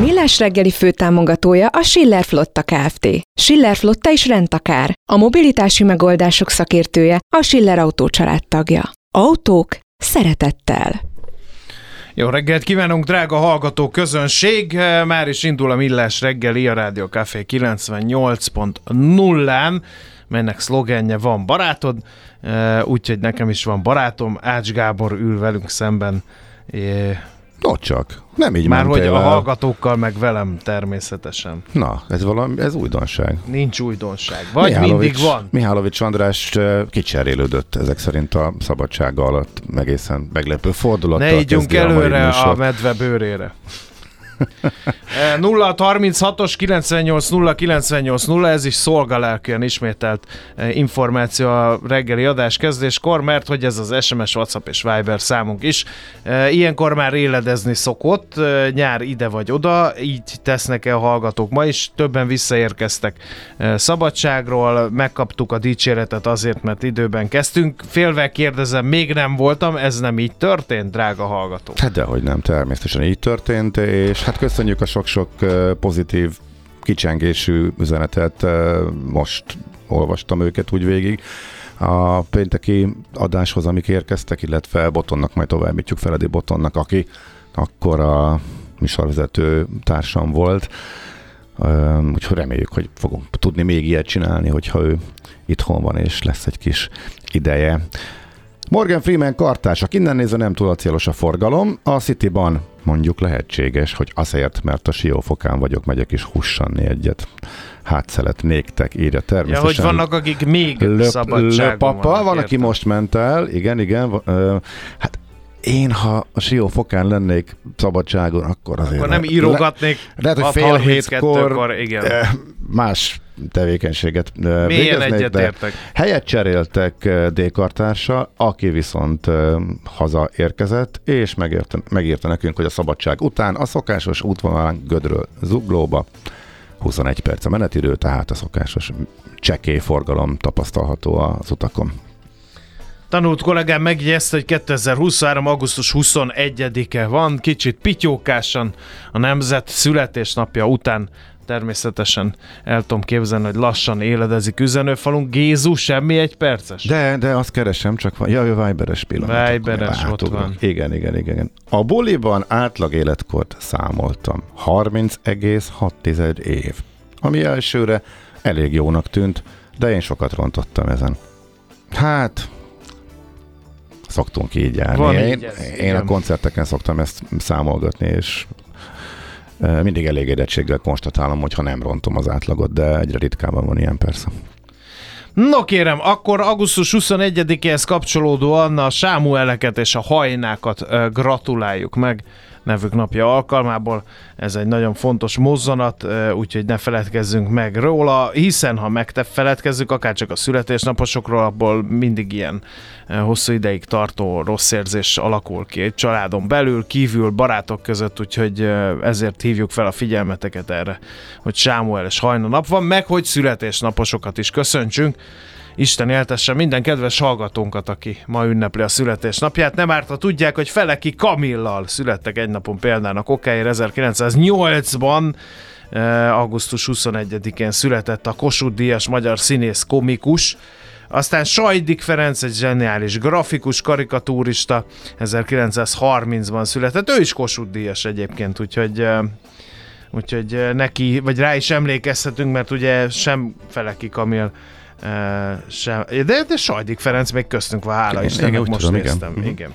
Millás reggeli főtámogatója a Schiller Flotta Kft. Schiller Flotta is rendtakár. A mobilitási megoldások szakértője a Schiller Autó tagja. Autók szeretettel. Jó reggelt kívánunk, drága hallgató közönség! Már is indul a Millás reggeli a Rádió Café 98.0-án, melynek szlogenje van barátod, úgyhogy nekem is van barátom, Ács Gábor ül velünk szemben. No csak, nem így Már hogy el. a hallgatókkal, meg velem természetesen. Na, ez valami, ez újdonság. Nincs újdonság. Vagy mindig van. Mihálovics András kicserélődött ezek szerint a szabadsága alatt egészen meglepő fordulattal. Ne ígyunk előre a, a medve bőrére. 0 36-os 98 0 98 0, ez is szolgalelkűen ismételt eh, információ a reggeli adás kezdéskor, mert hogy ez az SMS, WhatsApp és Viber számunk is. Eh, ilyenkor már éledezni szokott, eh, nyár ide vagy oda, így tesznek el hallgatók ma is. Többen visszaérkeztek szabadságról, megkaptuk a dicséretet azért, mert időben kezdtünk. Félve kérdezem, még nem voltam, ez nem így történt, drága hallgató? Hát dehogy nem, természetesen így történt, és hát köszönjük a sok-sok pozitív kicsengésű üzenetet, most olvastam őket úgy végig. A pénteki adáshoz, amik érkeztek, illetve Botonnak majd továbbítjuk Feledi Botonnak, aki akkor a műsorvezető társam volt. Úgyhogy reméljük, hogy fogunk tudni még ilyet csinálni, hogyha ő itthon van és lesz egy kis ideje. Morgan Freeman kartársak, innen nézve nem túl célos a forgalom. A Cityban mondjuk lehetséges, hogy azért, mert a siófokán vagyok, megyek is hussanni egyet. Hát néktek, írja természetesen. Ja, hogy vannak, akik még löp, szabadságon papa, van, van aki most ment el, igen, igen. Hát én, ha a siófokán lennék szabadságon, akkor azért... Akkor nem írogatnék le, lehet, hogy fél hétkor igen. más tevékenységet Mélyen egyetértek. Helyet cseréltek D-kartársa, aki viszont hazaérkezett, és megírta, megírta nekünk, hogy a szabadság után a szokásos útvonalán Gödről Zuglóba 21 perc a menetidő, tehát a szokásos csekély forgalom tapasztalható az utakon. Tanult kollégám megjegyezte, hogy 2023. augusztus 21-e van, kicsit pityókásan a nemzet születésnapja után természetesen el tudom képzelni, hogy lassan éledezik üzenőfalunk. Gézu, semmi egy perces? De, de azt keresem, csak van. Jaj, a Viberes pillanat. Viberes, ott van. Igen, igen, igen. A boliban átlag életkort számoltam. 30,6 év. Ami elsőre elég jónak tűnt, de én sokat rontottam ezen. Hát, szoktunk így járni. Van én, így ez, én a koncerteken szoktam ezt számolgatni, és mindig elégedettséggel konstatálom, hogy ha nem rontom az átlagot, de egyre ritkábban van ilyen persze. No kérem, akkor augusztus 21-éhez kapcsolódóan a sámueleket és a hajnákat gratuláljuk meg nevük napja alkalmából. Ez egy nagyon fontos mozzanat, úgyhogy ne feledkezzünk meg róla, hiszen ha megfeledkezzük akár csak a születésnaposokról, abból mindig ilyen hosszú ideig tartó rossz érzés alakul ki egy családon belül, kívül, barátok között, úgyhogy ezért hívjuk fel a figyelmeteket erre, hogy Sámuel és Hajna nap van, meg hogy születésnaposokat is köszöntsünk. Isten éltesse minden kedves hallgatónkat, aki ma ünnepli a születésnapját. Nem árt, ha tudják, hogy Feleki Kamillal születtek egy napon példának okáért 1908-ban, augusztus 21-én született a Kossuth Díjas magyar színész komikus, aztán Sajdik Ferenc, egy zseniális grafikus, karikatúrista, 1930-ban született, ő is Kossuth Díjas egyébként, úgyhogy úgyhogy neki, vagy rá is emlékezhetünk, mert ugye sem Feleki Kamil sem, de, de Sajdik Ferenc még köztünk van, hála Istennek, most tudom, néztem. Igen. igen.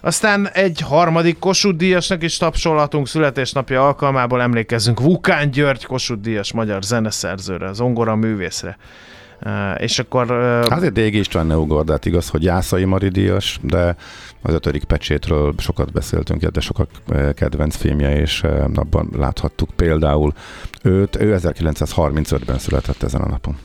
Aztán egy harmadik Kossuth Díjasnak is tapsolhatunk születésnapja alkalmából emlékezzünk Vukán György Kossuth Díjas magyar zeneszerzőre, zongora művészre. Uh, és akkor... Uh, Azért Dég István ne ugordát, igaz, hogy Jászai Mari díjas, de az ötödik pecsétről sokat beszéltünk, de sokak kedvenc filmje, és abban láthattuk például őt. Ő 1935-ben született ezen a napon.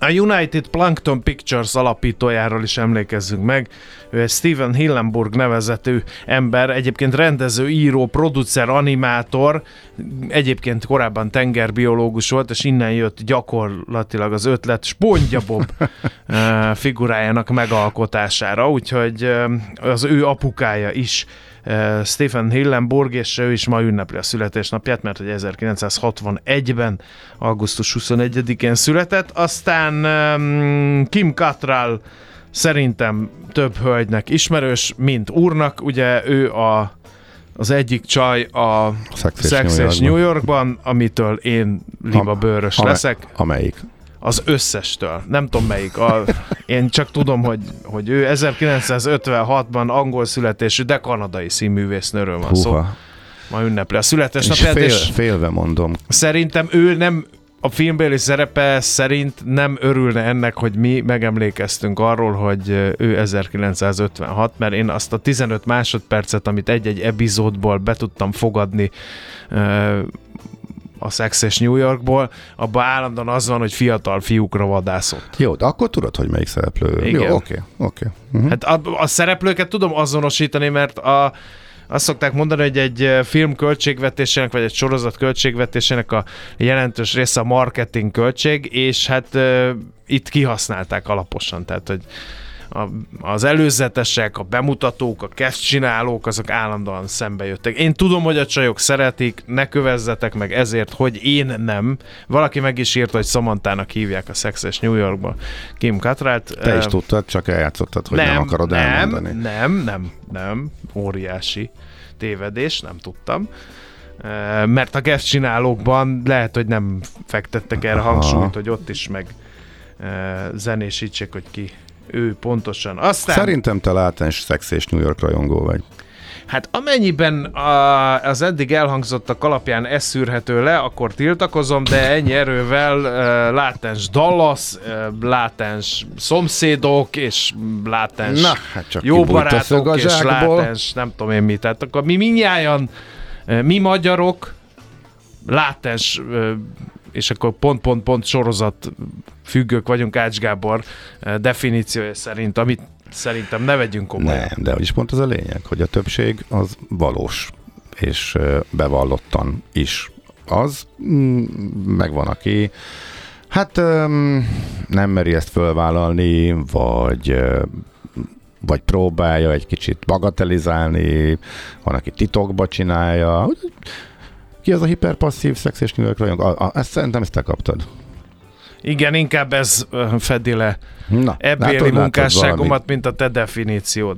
A United Plankton Pictures alapítójáról is emlékezzünk meg. Ő egy Steven Hillenburg nevezetű ember, egyébként rendező, író, producer, animátor, egyébként korábban tengerbiológus volt, és innen jött gyakorlatilag az ötlet Spondja Bob eh, figurájának megalkotására, úgyhogy eh, az ő apukája is Eh, Stephen Hillenburg, és ő is ma ünnepli a születésnapját, mert hogy 1961-ben, augusztus 21-én született. Aztán um, Kim Cattrall szerintem több hölgynek ismerős, mint úrnak. Ugye ő a az egyik csaj a Sex és New Yorkban, amitől én liba bőrös leszek. Amelyik? Az összestől. Nem tudom melyik. A, én csak tudom, hogy, hogy ő 1956-ban angol születésű, de kanadai színművésznőről van Húha. szó. Ma ünnepli a születésnapját. És, fél, félve mondom. Szerintem ő nem a filmbéli szerepe szerint nem örülne ennek, hogy mi megemlékeztünk arról, hogy ő 1956, mert én azt a 15 másodpercet, amit egy-egy epizódból be tudtam fogadni, a Sex és New Yorkból, abban állandóan az van, hogy fiatal fiúkra vadászott. Jó, de akkor tudod, hogy melyik szereplő. Igen. Jó, oké, oké. Uh-huh. Hát a, a szereplőket tudom azonosítani, mert a, azt szokták mondani, hogy egy film költségvetésének, vagy egy sorozat költségvetésének a jelentős része a marketing költség, és hát uh, itt kihasználták alaposan, tehát hogy a, az előzetesek, a bemutatók, a csinálók, azok állandóan szembe jöttek. Én tudom, hogy a csajok szeretik, ne kövezzetek meg ezért, hogy én nem. Valaki meg is írta, hogy Samantának hívják a Szexes New Yorkba Kim Cattrallt. Te is tudtad, csak eljátszottad, hogy nem, nem akarod nem, elmondani. Nem, nem, nem. Óriási tévedés, nem tudtam mert a guest csinálókban lehet, hogy nem fektettek erre hangsúlyt, hogy ott is meg zenésítsék, hogy ki ő pontosan. Aztán... Szerintem te látás szex és New York rajongó vagy. Hát amennyiben a, az eddig elhangzottak alapján ez szűrhető le, akkor tiltakozom, de ennyi erővel uh, látens Dallas, uh, látens szomszédok, és látens Na, hát csak jó barátok, és látens nem tudom én mit. Tehát akkor mi minnyáján, mi magyarok, látens és akkor pont-pont-pont sorozat függők vagyunk Ács Gábor eh, definíciója szerint, amit szerintem ne vegyünk komolyan. Nem, de is pont az a lényeg, hogy a többség az valós, és eh, bevallottan is az, mm, megvan aki hát nem meri ezt fölvállalni, vagy eh, vagy próbálja egy kicsit bagatelizálni, van, aki titokba csinálja. Ki az a hiperpasszív szex és nők rajong? A, a, ezt szerintem ezt te kaptad. Igen, inkább ez fedi le Na, ebbéli látod, munkásságomat, látod mint a te definíciód.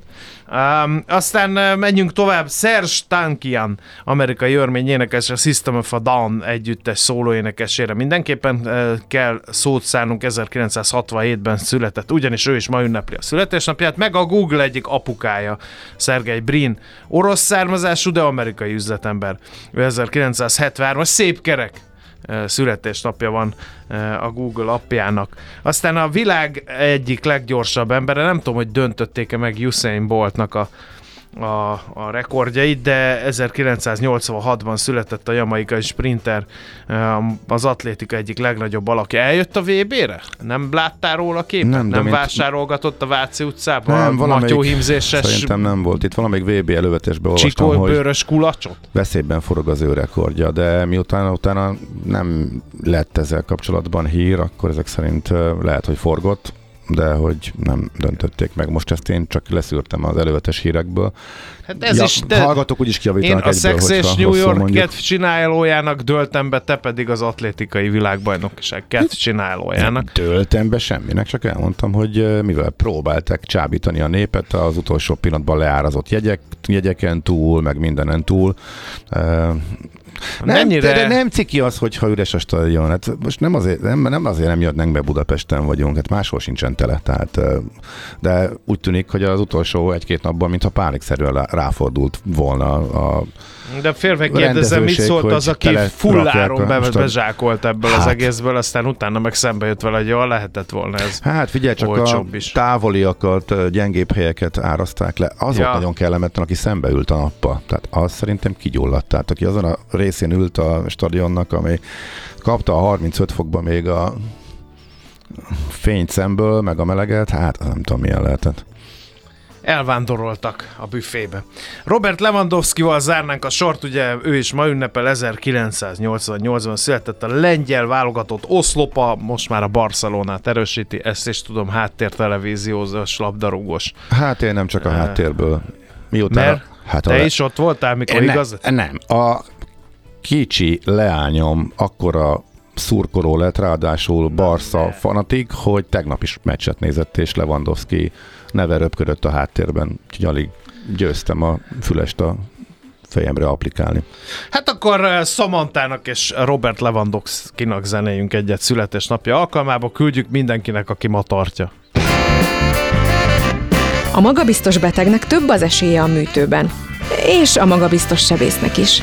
Um, aztán menjünk tovább. Serge Tankian, amerikai örmény énekes, a System of a Down együttes szólóénekesére mindenképpen uh, kell szót szánunk 1967-ben született, ugyanis ő is ma ünnepli a születésnapját, meg a Google egyik apukája, Sergey Brin, orosz származású, de amerikai üzletember. Ő 1973-as szép kerek születésnapja van a Google appjának. Aztán a világ egyik leggyorsabb embere, nem tudom, hogy döntötték-e meg Usain Boltnak a a, a rekordjait, de 1986-ban született a jamaikai sprinter, az atlétika egyik legnagyobb alakja. Eljött a VB-re? Nem láttál róla képet? Nem, Nem, vásárolgatott a Váci utcában? Nem, valamelyik- matyóhímzéses Szerintem nem volt itt. Valamelyik VB elővetésben olvastam, csikó hogy bőrös kulacsot? veszélyben forog az ő rekordja, de miután utána nem lett ezzel kapcsolatban hír, akkor ezek szerint lehet, hogy forgott, de hogy nem döntötték meg. Most ezt én csak leszűrtem az előzetes hírekből. Hát ez ja, is, de Hallgatók úgyis én kiavítanak a egyből, Sex és New York. Cat csinálójának döltem be, te pedig az atlétikai világbajnokság Cat csinálójának. Töltem be semminek, csak elmondtam, hogy mivel próbálták csábítani a népet az utolsó pillanatban leárazott jegyek, jegyeken túl, meg mindenen túl. Nem, Mennyire- de nem ciki az, hogyha üres a stadion. Hát most nem azért nem, nem azért nem jönnek be Budapesten vagyunk, hát máshol sincsen tele. Tehát, de úgy tűnik, hogy az utolsó egy-két napban, mintha pánikszerűen ráfordult volna a De félve kérdezem, mit szólt az, aki fulláron be, bezsákolt ebből az Hát. egészből, aztán utána meg szembe jött vele, hogy jól lehetett volna ez. Hát figyelj, csak a is. távoliakat, gyengébb helyeket áraszták le. Az Ja. volt nagyon kellemetlen, aki szembe ült a nappal. Tehát az szerintem kigyulladt. Tehát aki azon a részén ült a stadionnak, ami kapta a 35 fokba még a fényt szemből, meg a meleget, hát nem tudom milyen lehetett. Elvándoroltak a büfébe. Robert Lewandowski-val zárnánk a sort, ugye ő is ma ünnepel 1988-ban született a lengyel válogatott oszlopa, most már a Barcelonát erősíti, ezt is tudom, háttértelevíziózós, labdarúgós. Hát én nem csak a háttérből. Miután Mert a, hát Te a, is ott voltál, mikor Én igaz? Nem, nem. A kicsi leányom akkora szurkoló lett, ráadásul Barca fanatik, hogy tegnap is meccset nézett, és Lewandowski neve röpködött a háttérben, úgyhogy alig győztem a fülest a fejemre applikálni. Hát akkor eh, Samantának és Robert Lewandowski-nak zenéjünk egyet születésnapja alkalmába, küldjük mindenkinek, aki ma tartja. A magabiztos betegnek több az esélye a műtőben. És a magabiztos sebésznek is.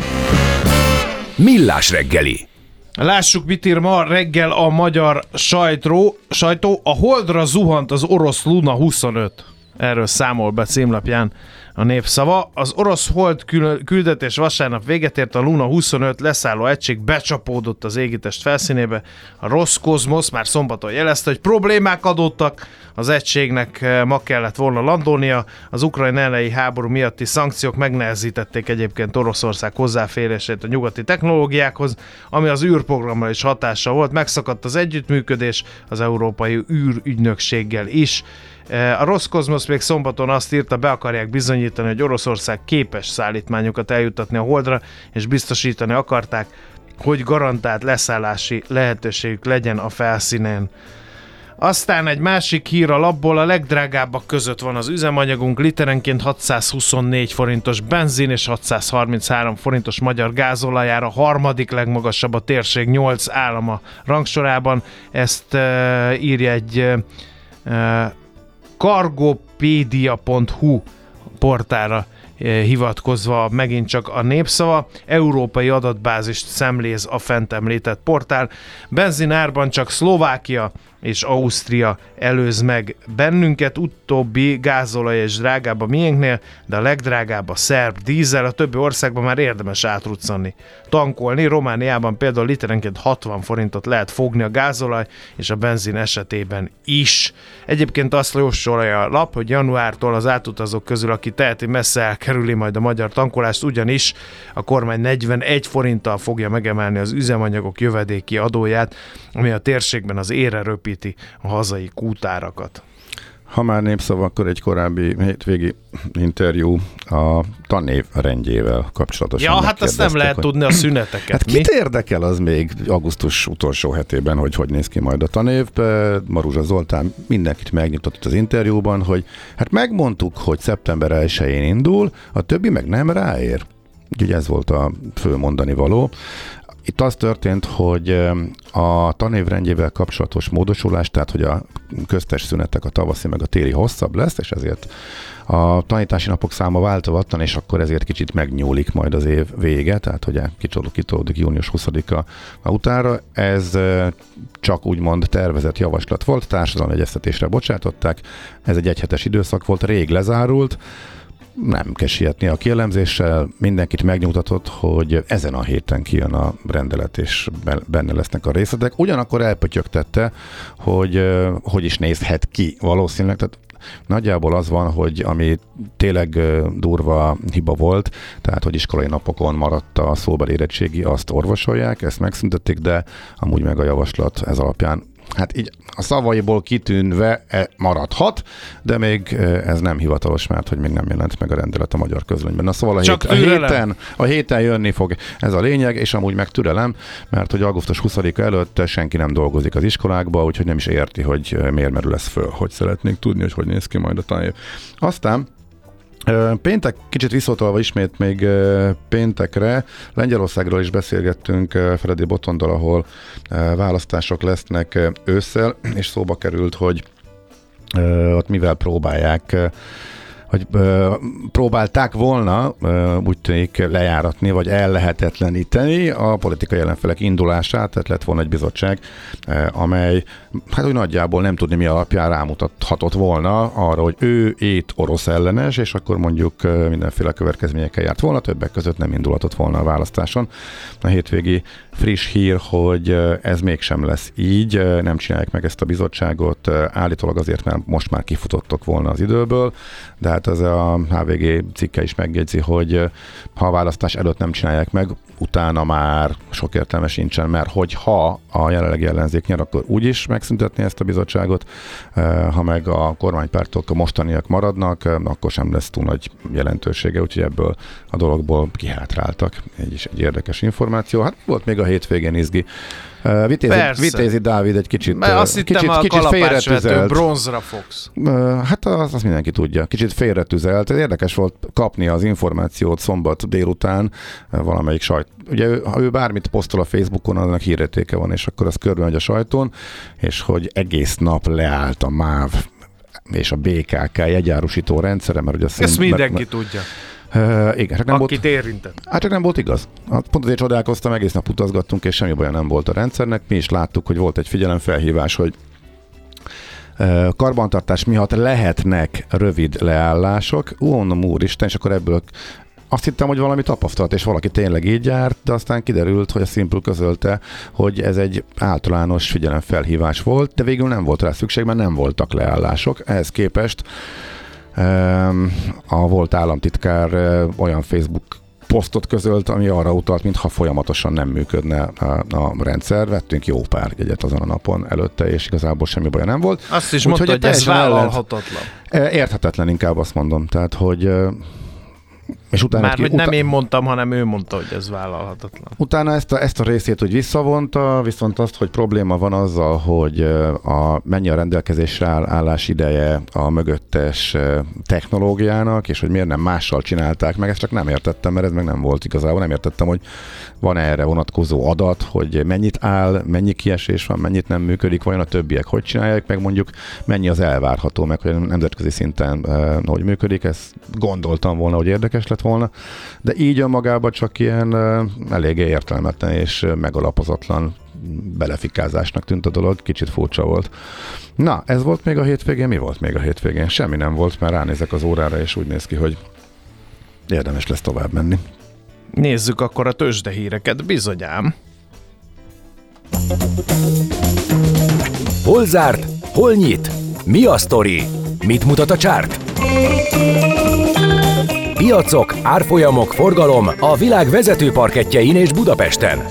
Millás reggeli. Lássuk, mit ír ma reggel a magyar sajtró, sajtó. A holdra zuhant az orosz Luna 25. Erről számol be címlapján a népszava. Az orosz hold kül- küldetés vasárnap véget ért, a Luna 25 leszálló egység becsapódott az égitest felszínébe. A Roszkozmosz már szombaton jelezte, hogy problémák adódtak, az egységnek eh, ma kellett volna landolnia. Az ukrajn elleni háború miatti szankciók megnehezítették egyébként Oroszország hozzáférését a nyugati technológiákhoz, ami az űrprogramra is hatással volt. Megszakadt az együttműködés az Európai űrügynökséggel is. Eh, A Roszkozmosz még szombaton azt írta, be akarják bizonyítani, hogy Oroszország képes szállítmányokat eljuttatni a Holdra, és biztosítani akarták, hogy garantált leszállási lehetőségük legyen a felszínen. Aztán egy másik hír a labból, a legdrágábbak között van az üzemanyagunk, literenként 624 forintos benzin és 633 forintos magyar gázolajára, harmadik legmagasabb a térség 8 állama rangsorában. Ezt uh, írja egy uh, cargopedia.hu portára hivatkozva megint csak a népszava. Európai adatbázist szemléz a fent említett portál. Benzinárban csak Szlovákia és Ausztria előz meg bennünket, utóbbi gázolaj és drágább a miénknél, de a legdrágább a szerb dízel, a többi országban már érdemes átruccanni. Tankolni, Romániában például literenként 60 forintot lehet fogni a gázolaj és a benzin esetében is. Egyébként azt jósolja a lap, hogy januártól az átutazók közül, aki teheti, messze elkerüli majd a magyar tankolást, ugyanis a kormány 41 forinttal fogja megemelni az üzemanyagok jövedéki adóját, ami a térségben az ére röpíti a hazai kútárakat. Ha már népszava, akkor egy korábbi hétvégi interjú a tanév rendjével kapcsolatosan. Ja, hát azt nem lehet hogy- tudni a szüneteket. Hát mi? kit érdekel az még augusztus utolsó hetében, hogy hogy néz ki majd a tanév? Maruzsa Zoltán mindenkit megnyitott itt az interjúban, hogy hát megmondtuk, hogy szeptember 1-én indul, a többi meg nem ráér. Úgyhogy ez volt a fő mondani való. Itt az történt, hogy a tanévrendjével kapcsolatos módosulás, tehát hogy a köztes szünetek a tavaszi meg a téli hosszabb lesz, és ezért a tanítási napok száma változatlan, és akkor ezért kicsit megnyúlik majd az év vége, tehát hogy kicsolódik, kitolódik június 20-a utára. Ez eh, csak úgymond tervezett javaslat volt, társadalmi egyeztetésre bocsátották, ez egy egyhetes időszak volt, rég lezárult, nem kell sietni a kielemzéssel, mindenkit megnyugtatott, hogy ezen a héten kijön a rendelet, és benne lesznek a részletek. Ugyanakkor elpötyögtette, hogy hogy is nézhet ki valószínűleg, tehát Nagyjából az van, hogy ami tényleg durva hiba volt, tehát hogy iskolai napokon maradt a szóbeli érettségi, azt orvosolják, ezt megszüntették, de amúgy meg a javaslat ez alapján hát így a szavaiból kitűnve e maradhat, de még ez nem hivatalos, mert hogy még nem jelent meg a rendelet a magyar közlönyben. Na szóval a, hét, a, héten, a héten jönni fog ez a lényeg, és amúgy meg türelem, mert hogy augusztus 20-a előtt senki nem dolgozik az iskolákba, úgyhogy nem is érti, hogy miért merül ez föl, hogy szeretnék tudni, hogy hogy néz ki majd a tanév. Aztán Péntek, kicsit visszatolva ismét még péntekre, Lengyelországról is beszélgettünk Freddy Botondal, ahol választások lesznek ősszel, és szóba került, hogy ott mivel próbálják hogy ö, próbálták volna ö, úgy tűnik lejáratni, vagy ellehetetleníteni a politikai ellenfelek indulását, tehát lett volna egy bizottság, ö, amely hát úgy nagyjából nem tudni mi alapján rámutathatott volna arra, hogy ő ét orosz ellenes, és akkor mondjuk ö, mindenféle következményekkel járt volna, többek között nem indulhatott volna a választáson. A hétvégi friss hír, hogy ez mégsem lesz így, nem csinálják meg ezt a bizottságot, állítólag azért, mert most már kifutottok volna az időből, de hát ez a HVG cikke is megjegyzi, hogy ha a választás előtt nem csinálják meg, utána már sok értelme sincsen, mert hogyha a jelenlegi ellenzék nyer, akkor úgyis megszüntetni ezt a bizottságot, ha meg a kormánypártok a mostaniak maradnak, akkor sem lesz túl nagy jelentősége, úgyhogy ebből a dologból kihátráltak. Egy is egy érdekes információ. Hát volt még a hétvégén izgi. Vitézi, Vitézi Dávid egy kicsit, Mert azt hittem kicsit, a kicsit félretüzelt. bronzra fogsz. Hát az, azt mindenki tudja. Kicsit félretüzelt. Érdekes volt kapni az információt szombat délután valamelyik sajt. Ugye ha ő bármit posztol a Facebookon, annak hírértéke van, és akkor az körbe megy a sajton, és hogy egész nap leállt a MÁV és a BKK jegyárusító rendszere, mert ugye azt Ezt mindenki mert, tudja. Uh, igen, csak nem Akit volt, érintett. Hát csak nem volt igaz. Hát pont azért csodálkoztam, egész nap utazgattunk, és semmi baj nem volt a rendszernek. Mi is láttuk, hogy volt egy figyelemfelhívás, hogy karbantartás miatt lehetnek rövid leállások. Mondom, úristen, és akkor ebből azt hittem, hogy valami tapasztalat, és valaki tényleg így járt, de aztán kiderült, hogy a Simple közölte, hogy ez egy általános figyelemfelhívás volt, de végül nem volt rá szükség, mert nem voltak leállások. Ehhez képest a volt államtitkár olyan Facebook posztot közölt, ami arra utalt, mintha folyamatosan nem működne a, a rendszer. Vettünk jó pár jegyet azon a napon előtte, és igazából semmi baj nem volt. Azt is mondta, hogy ez vállalhatatlan. Érthetetlen inkább azt mondom. Tehát, hogy és utána Már ki, hogy nem én mondtam, hanem ő mondta, hogy ez vállalhatatlan. Utána ezt a, ezt a részét úgy visszavonta, viszont azt, hogy probléma van azzal, hogy a, mennyi a rendelkezésre áll, állás ideje a mögöttes technológiának, és hogy miért nem mással csinálták meg, ezt csak nem értettem, mert ez meg nem volt igazából. Nem értettem, hogy van erre vonatkozó adat, hogy mennyit áll, mennyi kiesés van, mennyit nem működik, vajon a többiek hogy csinálják, meg mondjuk mennyi az elvárható, meg hogy nemzetközi szinten hogy működik. Ezt gondoltam volna, hogy érdekes lett volna, de így önmagában csak ilyen eléggé értelmetlen és megalapozatlan belefikázásnak tűnt a dolog, kicsit furcsa volt. Na, ez volt még a hétvégén, mi volt még a hétvégén? Semmi nem volt, mert ránézek az órára, és úgy néz ki, hogy érdemes lesz tovább menni. Nézzük akkor a tőzsdehíreket, bizonyám. Hol zárt? Hol nyit? Mi a sztori? Mit mutat a csárt? Piacok, árfolyamok, forgalom a világ vezető parketjein és Budapesten.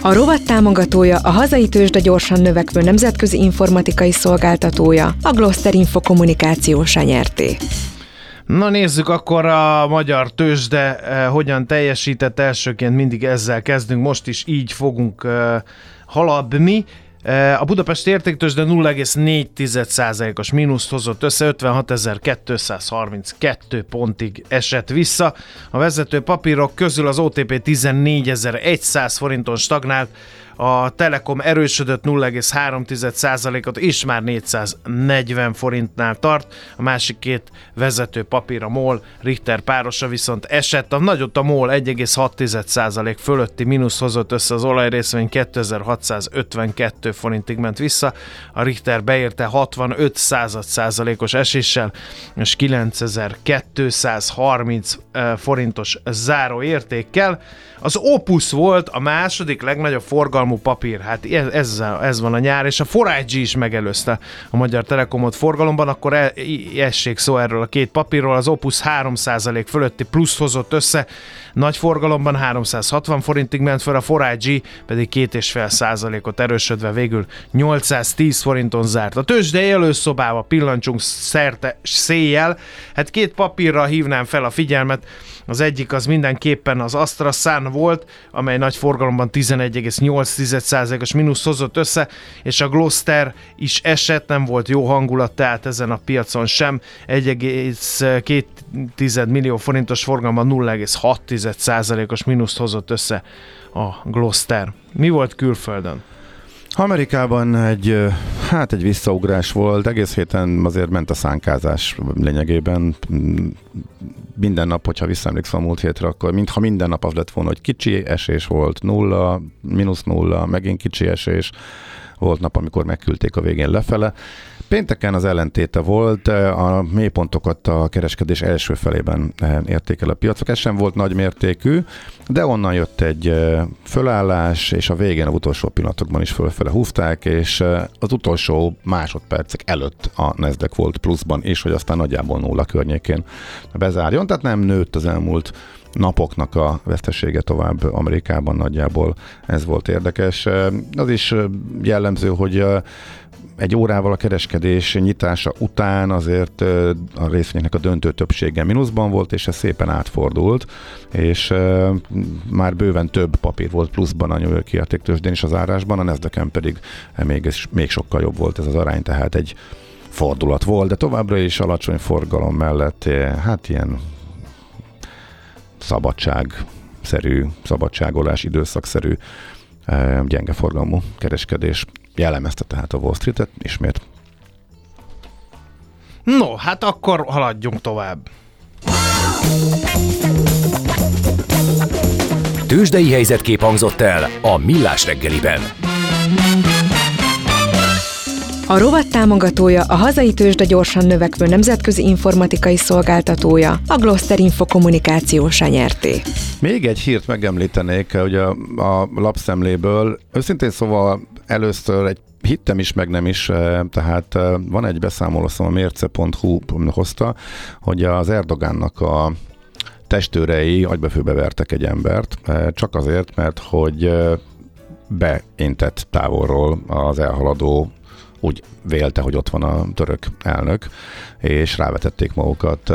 A rovat támogatója a hazai tőzsde gyorsan növekvő nemzetközi informatikai szolgáltatója, a Gloster Info kommunikációs nyerté. Na nézzük akkor a magyar tőzsde eh, hogyan teljesített elsőként, mindig ezzel kezdünk, most is így fogunk eh, haladni. Eh, a Budapest értéktőzsde 0,4%-os mínuszt hozott össze, 56.232 pontig esett vissza. A vezető papírok közül az OTP 14.100 forinton stagnált, a Telekom erősödött 0,3%-ot, és már 440 forintnál tart, a másik két vezető papír a MOL, Richter párosa viszont esett, a nagyot a MOL 1,6% fölötti mínusz hozott össze az olajrészvény 2652 forintig ment vissza, a Richter beérte 65 százalékos eséssel, és 9230 eh, forintos záró értékkel. Az Opus volt a második legnagyobb forgalmú papír, hát ez, ez van a nyár, és a 4 is megelőzte a Magyar Telekomot forgalomban, akkor e, essék szó erről a két papírról, az Opus 3% fölötti plusz hozott össze, nagy forgalomban 360 forintig ment fel, a 4 pedig 2,5 százalékot erősödve végül 810 forinton zárt. A tőzsde előszobába pillancsunk szerte széjjel, hát két papírra hívnám fel a figyelmet, az egyik az mindenképpen az AstraZan volt, amely nagy forgalomban 11,8%-os mínusz hozott össze, és a Gloster is esett, nem volt jó hangulat, tehát ezen a piacon sem. 1,2 millió forintos forgalomban 0,6%-os mínuszt hozott össze a Gloster. Mi volt külföldön? Amerikában egy, hát egy visszaugrás volt, egész héten azért ment a szánkázás lényegében. Minden nap, hogyha visszaemlékszem a múlt hétre, akkor mintha minden nap az lett volna, hogy kicsi esés volt, nulla, mínusz nulla, megint kicsi esés, volt nap, amikor megküldték a végén lefele. Pénteken az ellentéte volt, a mélypontokat a kereskedés első felében eh, értékel a piacok. Ez sem volt nagy mértékű, de onnan jött egy eh, fölállás, és a végén, a utolsó pillanatokban is fölfele húzták, és eh, az utolsó másodpercek előtt a Nasdaq volt pluszban, és hogy aztán nagyjából nulla környékén bezárjon, tehát nem nőtt az elmúlt napoknak a vesztesége tovább Amerikában nagyjából ez volt érdekes. Az is jellemző, hogy egy órával a kereskedés nyitása után azért a részvényeknek a döntő többsége mínuszban volt, és ez szépen átfordult, és már bőven több papír volt pluszban a New York értéktősdén is az árásban, a nasdaq pedig még, még sokkal jobb volt ez az arány, tehát egy fordulat volt, de továbbra is alacsony forgalom mellett hát ilyen szabadságszerű, szabadságolás, időszakszerű gyenge forgalmú kereskedés jellemezte tehát a Wall Street-et ismét. No, hát akkor haladjunk tovább. Tőzsdei helyzetkép hangzott el a Millás reggeliben. A rovat támogatója a hazai tőzsde gyorsan növekvő nemzetközi informatikai szolgáltatója, a Gloster Info kommunikációsa nyerté. Még egy hírt megemlítenék, a, a lapszemléből, őszintén szóval először egy hittem is, meg nem is, eh, tehát eh, van egy beszámoló, szóval a mérce.hu hozta, hogy az Erdogánnak a testőrei agybefőbe vertek egy embert, eh, csak azért, mert hogy beintett távolról az elhaladó úgy vélte, hogy ott van a török elnök, és rávetették magukat.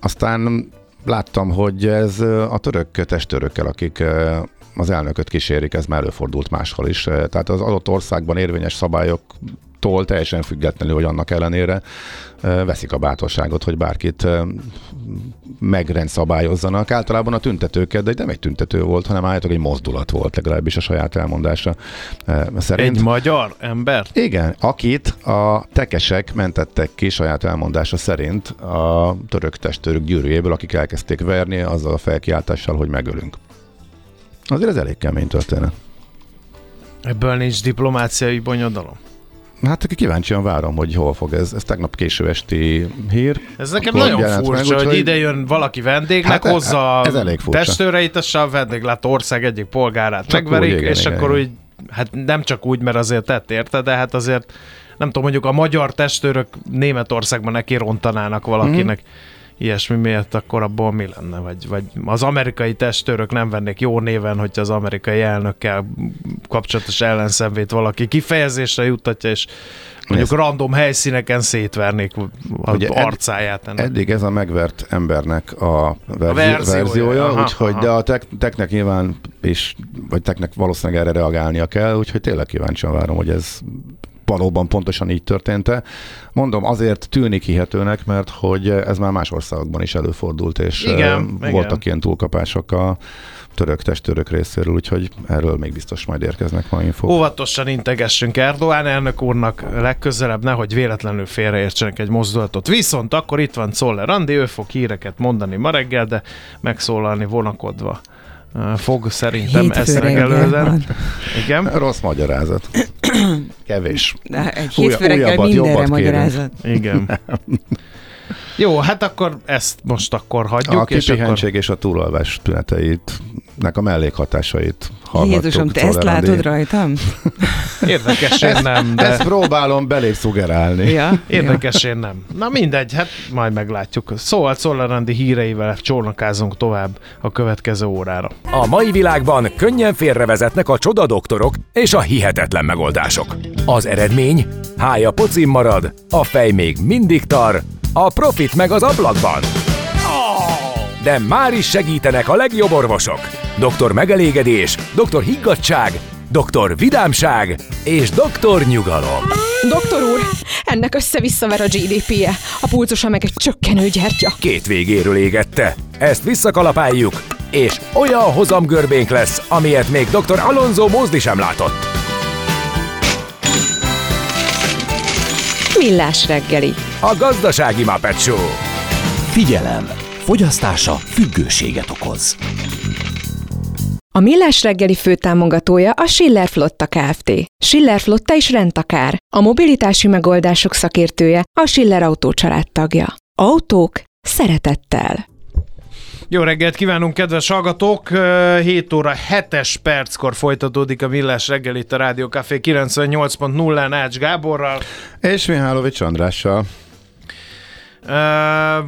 Aztán láttam, hogy ez a török testőrökkel, akik az elnököt kísérik, ez már előfordult máshol is. Tehát az adott országban érvényes szabályok tól teljesen függetlenül, hogy annak ellenére veszik a bátorságot, hogy bárkit megrendszabályozzanak. Általában a tüntetőket, de nem egy tüntető volt, hanem állítólag egy mozdulat volt, legalábbis a saját elmondása szerint. Egy magyar ember? Igen, akit a tekesek mentettek ki saját elmondása szerint a török testőrök gyűrűjéből, akik elkezdték verni azzal a felkiáltással, hogy megölünk. Azért ez elég kemény történet. Ebből nincs diplomáciai bonyodalom. Hát aki kíváncsian várom, hogy hol fog ez. Ez tegnap késő esti hír. Ez nekem nagyon furcsa, meg, hogy ide jön valaki vendégnek, hát hozza ez elég furcsa. testőreit, és a vendéglát ország egyik polgárát Csak megverik, úgy, igen, és igen, akkor igen. úgy, hát nem csak úgy, mert azért tett érte, de hát azért nem tudom, mondjuk a magyar testőrök Németországban neki rontanának valakinek. Mm-hmm ilyesmi miért, akkor abból mi lenne? Vagy, vagy az amerikai testőrök nem vennék jó néven, hogyha az amerikai elnökkel kapcsolatos ellenszenvét valaki kifejezésre juttatja, és mondjuk ez... random helyszíneken szétvernék a Ugye arcáját. Ennek. Eddig ez a megvert embernek a, verzi- a verziója, verziója aha, úgyhogy, aha. de a tek, teknek nyilván, és, vagy teknek valószínűleg erre reagálnia kell, úgyhogy tényleg kíváncsian várom, hogy ez valóban pontosan így történt-e. Mondom, azért tűnik hihetőnek, mert hogy ez már más országokban is előfordult, és Igen, eh, igen. voltak ilyen túlkapások a török testőrök részéről, úgyhogy erről még biztos majd érkeznek ma infók. Óvatosan integessünk Erdoğan elnök úrnak legközelebb, nehogy véletlenül félreértsenek egy mozdulatot. Viszont akkor itt van Czoller Andi, ő fog híreket mondani ma reggel, de megszólalni vonakodva fog szerintem Hétfő ezt van. Igen, Rossz magyarázat. Kevés. De egy hétfő reggel újabbat, mindenre jobbat kérünk. magyarázat. igen. Jó, hát akkor ezt most akkor hagyjuk. A és akkor... kipihentség és a túlalvás tüneteit, nek a mellékhatásait hallhattuk. Jézusom, te ezt látod rajtam? Érdekes, én nem, de... Ezt próbálom belé szugerálni. Ja, Érdekes, én nem. Na mindegy, hát majd meglátjuk. Szóval Czoller Andi híreivel csónakázunk tovább a következő órára. A mai világban könnyen félrevezetnek a csoda doktorok és a hihetetlen megoldások. Az eredmény? Hája pocim marad, a fej még mindig tar, a profit meg az ablakban. De már is segítenek a legjobb orvosok. Doktor megelégedés, doktor higgadság, doktor vidámság és doktor nyugalom. Doktor úr, ennek össze-visszaver a GDP-je, a pulcosa meg egy csökkenő gyertya. Két végéről égette. Ezt visszakalapáljuk, és olyan hozamgörbénk lesz, amilyet még dr. Alonso Mózdi sem látott. Millás reggeli. A gazdasági Muppet Show. Figyelem! Fogyasztása függőséget okoz. A Millás reggeli főtámogatója a Schiller Flotta Kft. Schiller Flotta is rendtakár. A mobilitási megoldások szakértője a Schiller Autó tagja. Autók szeretettel. Jó reggelt kívánunk, kedves hallgatók! Ö, 7 óra 7-es perckor folytatódik a Millás reggel itt a Rádió Café 98.0-án Ács Gáborral. És Mihálovics Andrással.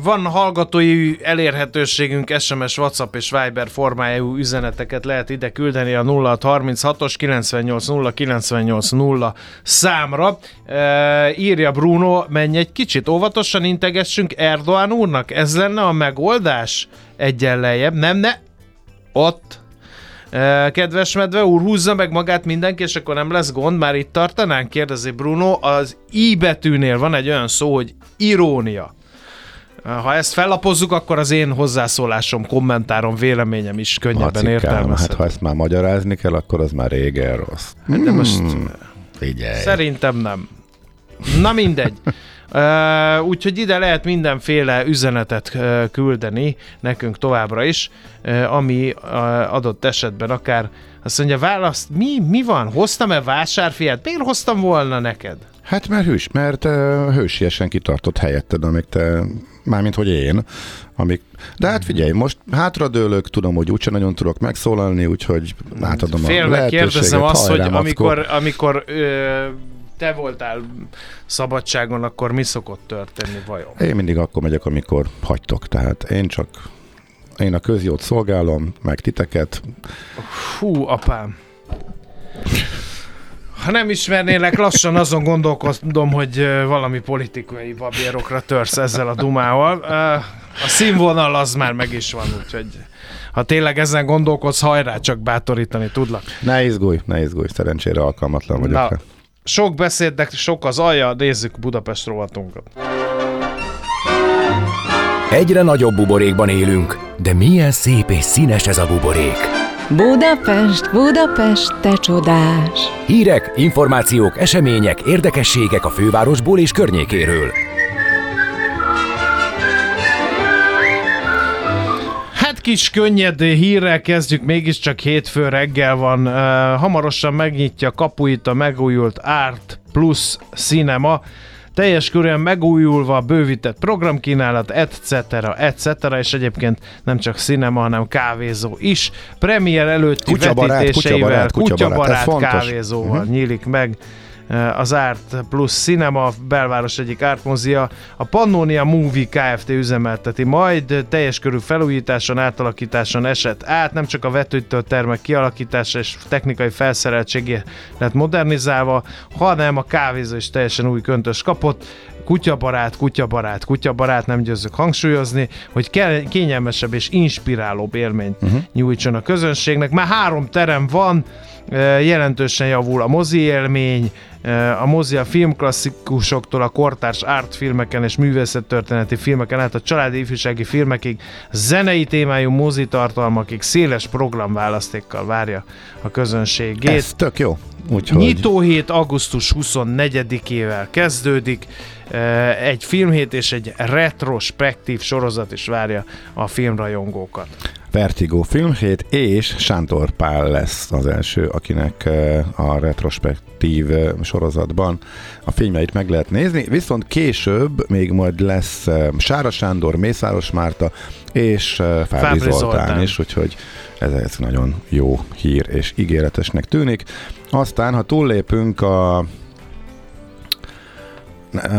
Van hallgatói elérhetőségünk, SMS, WhatsApp és Viber formájú üzeneteket lehet ide küldeni a 0636-os 980 980 számra. Írja Bruno, menj egy kicsit óvatosan integessünk Erdoğan úrnak. Ez lenne a megoldás? Egyen lejjebb. Nem, ne! Ott. Kedves medve úr, húzza meg magát mindenki, és akkor nem lesz gond, már itt tartanánk? Kérdezi Bruno. Az I betűnél van egy olyan szó, hogy irónia. Ha ezt fellapozzuk, akkor az én hozzászólásom, kommentárom, véleményem is könnyebben Macikám, hát értelmezhető. ha ezt már magyarázni kell, akkor az már régen rossz. De most Hmm, figyelj. szerintem nem. Na mindegy. Uh, úgyhogy ide lehet mindenféle üzenetet uh, küldeni nekünk továbbra is, uh, ami uh, adott esetben akár azt mondja, választ, mi, mi van? Hoztam-e vásárfiát? Miért hoztam volna neked? Hát mert hős, mert uh, hősiesen kitartott helyetted, amíg te, mármint hogy én, amíg, de hát figyelj, most hátradőlök, tudom, hogy úgyse nagyon tudok megszólalni, úgyhogy átadom a Félve lehetőséget. kérdezem azt, hogy amikor, amikor ö, te voltál szabadságon, akkor mi szokott történni vajon? Én mindig akkor megyek, amikor hagytok, tehát én csak én a közjót szolgálom, meg titeket. Fú, apám. Ha nem ismernélek, lassan azon gondolkodom, hogy valami politikai babérokra törsz ezzel a dumával. A színvonal az már meg is van, úgyhogy ha tényleg ezen gondolkodsz, hajrá, csak bátorítani tudlak. Ne izgulj, ne izgulj, szerencsére alkalmatlan vagyok. Na, rá. sok beszédnek sok az alja, nézzük Budapest rovatunkat. Egyre nagyobb buborékban élünk, de milyen szép és színes ez a buborék. Budapest, Budapest, te csodás! Hírek, információk, események, érdekességek a fővárosból és környékéről. Hát kis könnyed hírrel kezdjük, mégiscsak hétfő reggel van. Uh, hamarosan megnyitja kapuit a megújult Art Plus Cinema. Teljes körűen megújulva, bővített programkínálat, etc., etc., és egyébként nem csak cinema, hanem kávézó is. Premier előtti Kutyabarát, vetítéseivel, kutyabarát, kutyabarát, fontos. kávézóval Mhm. nyílik meg az Art Plus Cinema, belváros egyik ártmozia. A Pannonia Movie Kft. üzemelteti majd, teljes körű felújításon, átalakításon esett át, nem csak a vetőtől termek kialakítása és technikai felszereltségé lett modernizálva, hanem a kávézó is teljesen új köntös kapott. kutyabarát, kutyabarát, kutyabarát, nem győzzük hangsúlyozni, hogy kényelmesebb és inspirálóbb élményt uh-huh. nyújtson a közönségnek. Már három terem van, jelentősen javul a mozi élmény, a mozi a filmklasszikusoktól a kortárs artfilmeken és művészettörténeti filmeken át a családi ifjúsági filmekig, zenei témájú mozi tartalmakig széles programválasztékkal várja a közönségét. Ez tök jó. Úgyhogy... Nyitóhét augusztus 24-ével kezdődik, egy filmhét és egy retrospektív sorozat is várja a filmrajongókat. Vertigo filmhét, és Sántor Pál lesz az első, akinek a retrospektív sorozatban a filmjeit meg lehet nézni, viszont később még majd lesz Sára Sándor, Mészáros Márta és Fábri, Fábri Zoltán, Zoltán is, úgyhogy ez, ez nagyon jó hír és ígéretesnek tűnik. Aztán, ha túllépünk a a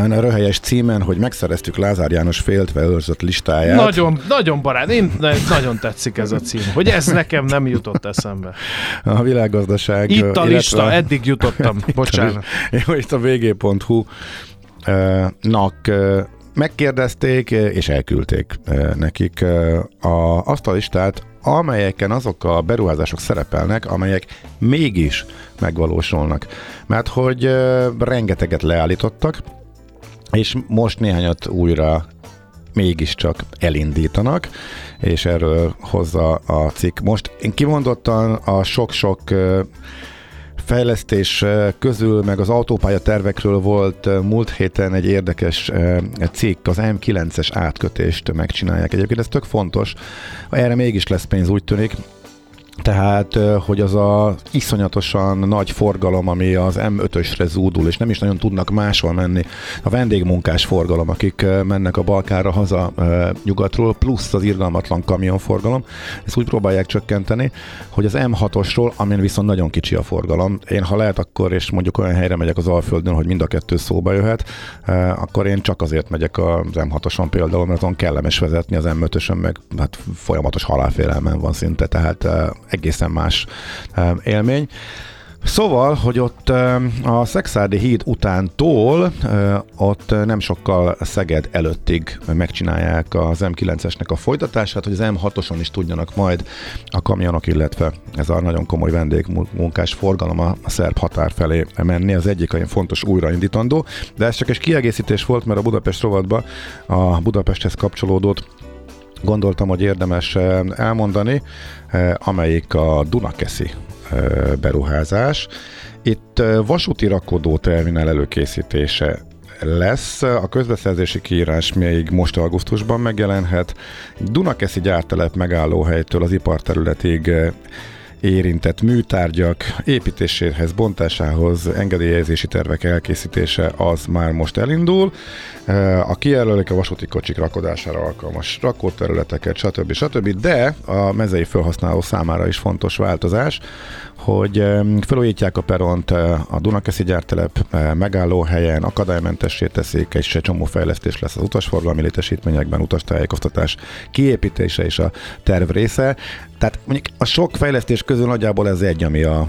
röhelyes címen, hogy megszereztük Lázár János féltve őrzött listáját. Nagyon, nagyon barát, én nagyon tetszik ez a cím, hogy ez nekem nem jutott eszembe. A világgazdaság. Itt a illetve... lista, eddig jutottam, bocsánat. Jó, itt a vg.hu nak megkérdezték, és elküldték nekik a, azt a listát, amelyeken azok a beruházások szerepelnek, amelyek mégis megvalósulnak. Mert hogy rengeteget leállítottak, és most néhányat újra mégiscsak elindítanak, és erről hozza a cikk. Most én kimondottan a sok-sok fejlesztés közül, meg az autópálya tervekről volt múlt héten egy érdekes cikk, az M9-es átkötést megcsinálják. Egyébként ez tök fontos, erre mégis lesz pénz, úgy tűnik, tehát, hogy az a iszonyatosan nagy forgalom, ami az M5-ösre zúdul, és nem is nagyon tudnak máshol menni, a vendégmunkás forgalom, akik mennek a Balkára haza nyugatról, plusz az irgalmatlan kamionforgalom, ezt úgy próbálják csökkenteni, hogy az M6-osról, amin viszont nagyon kicsi a forgalom, én ha lehet akkor, és mondjuk olyan helyre megyek az Alföldön, hogy mind a kettő szóba jöhet, akkor én csak azért megyek az M6-oson például, mert azon kellemes vezetni, az M5-ösön meg hát folyamatos halálfélelmen van szinte, tehát egészen más élmény. Szóval, hogy ott a Szexádi híd utántól ott nem sokkal Szeged előttig megcsinálják az M9-esnek a folytatását, hogy az M6-oson is tudjanak majd a kamionok, illetve ez a nagyon komoly vendégmunkás forgalom a szerb határ felé menni. Az egyik olyan fontos újraindítandó, de ez csak egy kiegészítés volt, mert a Budapest rovatban a Budapesthez kapcsolódott gondoltam, hogy érdemes eh, elmondani, eh, amelyik a Dunakeszi eh, beruházás. Itt vasúti rakodó terminál előkészítése lesz. A közbeszerzési kiírás még most augusztusban megjelenhet. Dunakeszi gyártelep megállóhelytől az iparterületig érintett műtárgyak építéséhez, bontásához, engedélyezési tervek elkészítése az már most elindul. A kijelölik a vasúti kocsik rakodására alkalmas rakóterületeket, stb. stb. De a mezei felhasználó számára is fontos változás, hogy felújítják a peront a Dunakeszi gyártelep megállóhelyen, akadálymentessé teszik, és egy csomó fejlesztés lesz az utasforgalmi létesítményekben, utastájékoztatás kiépítése és a terv része. Tehát mondjuk a sok fejlesztés közül nagyjából ez egy, ami a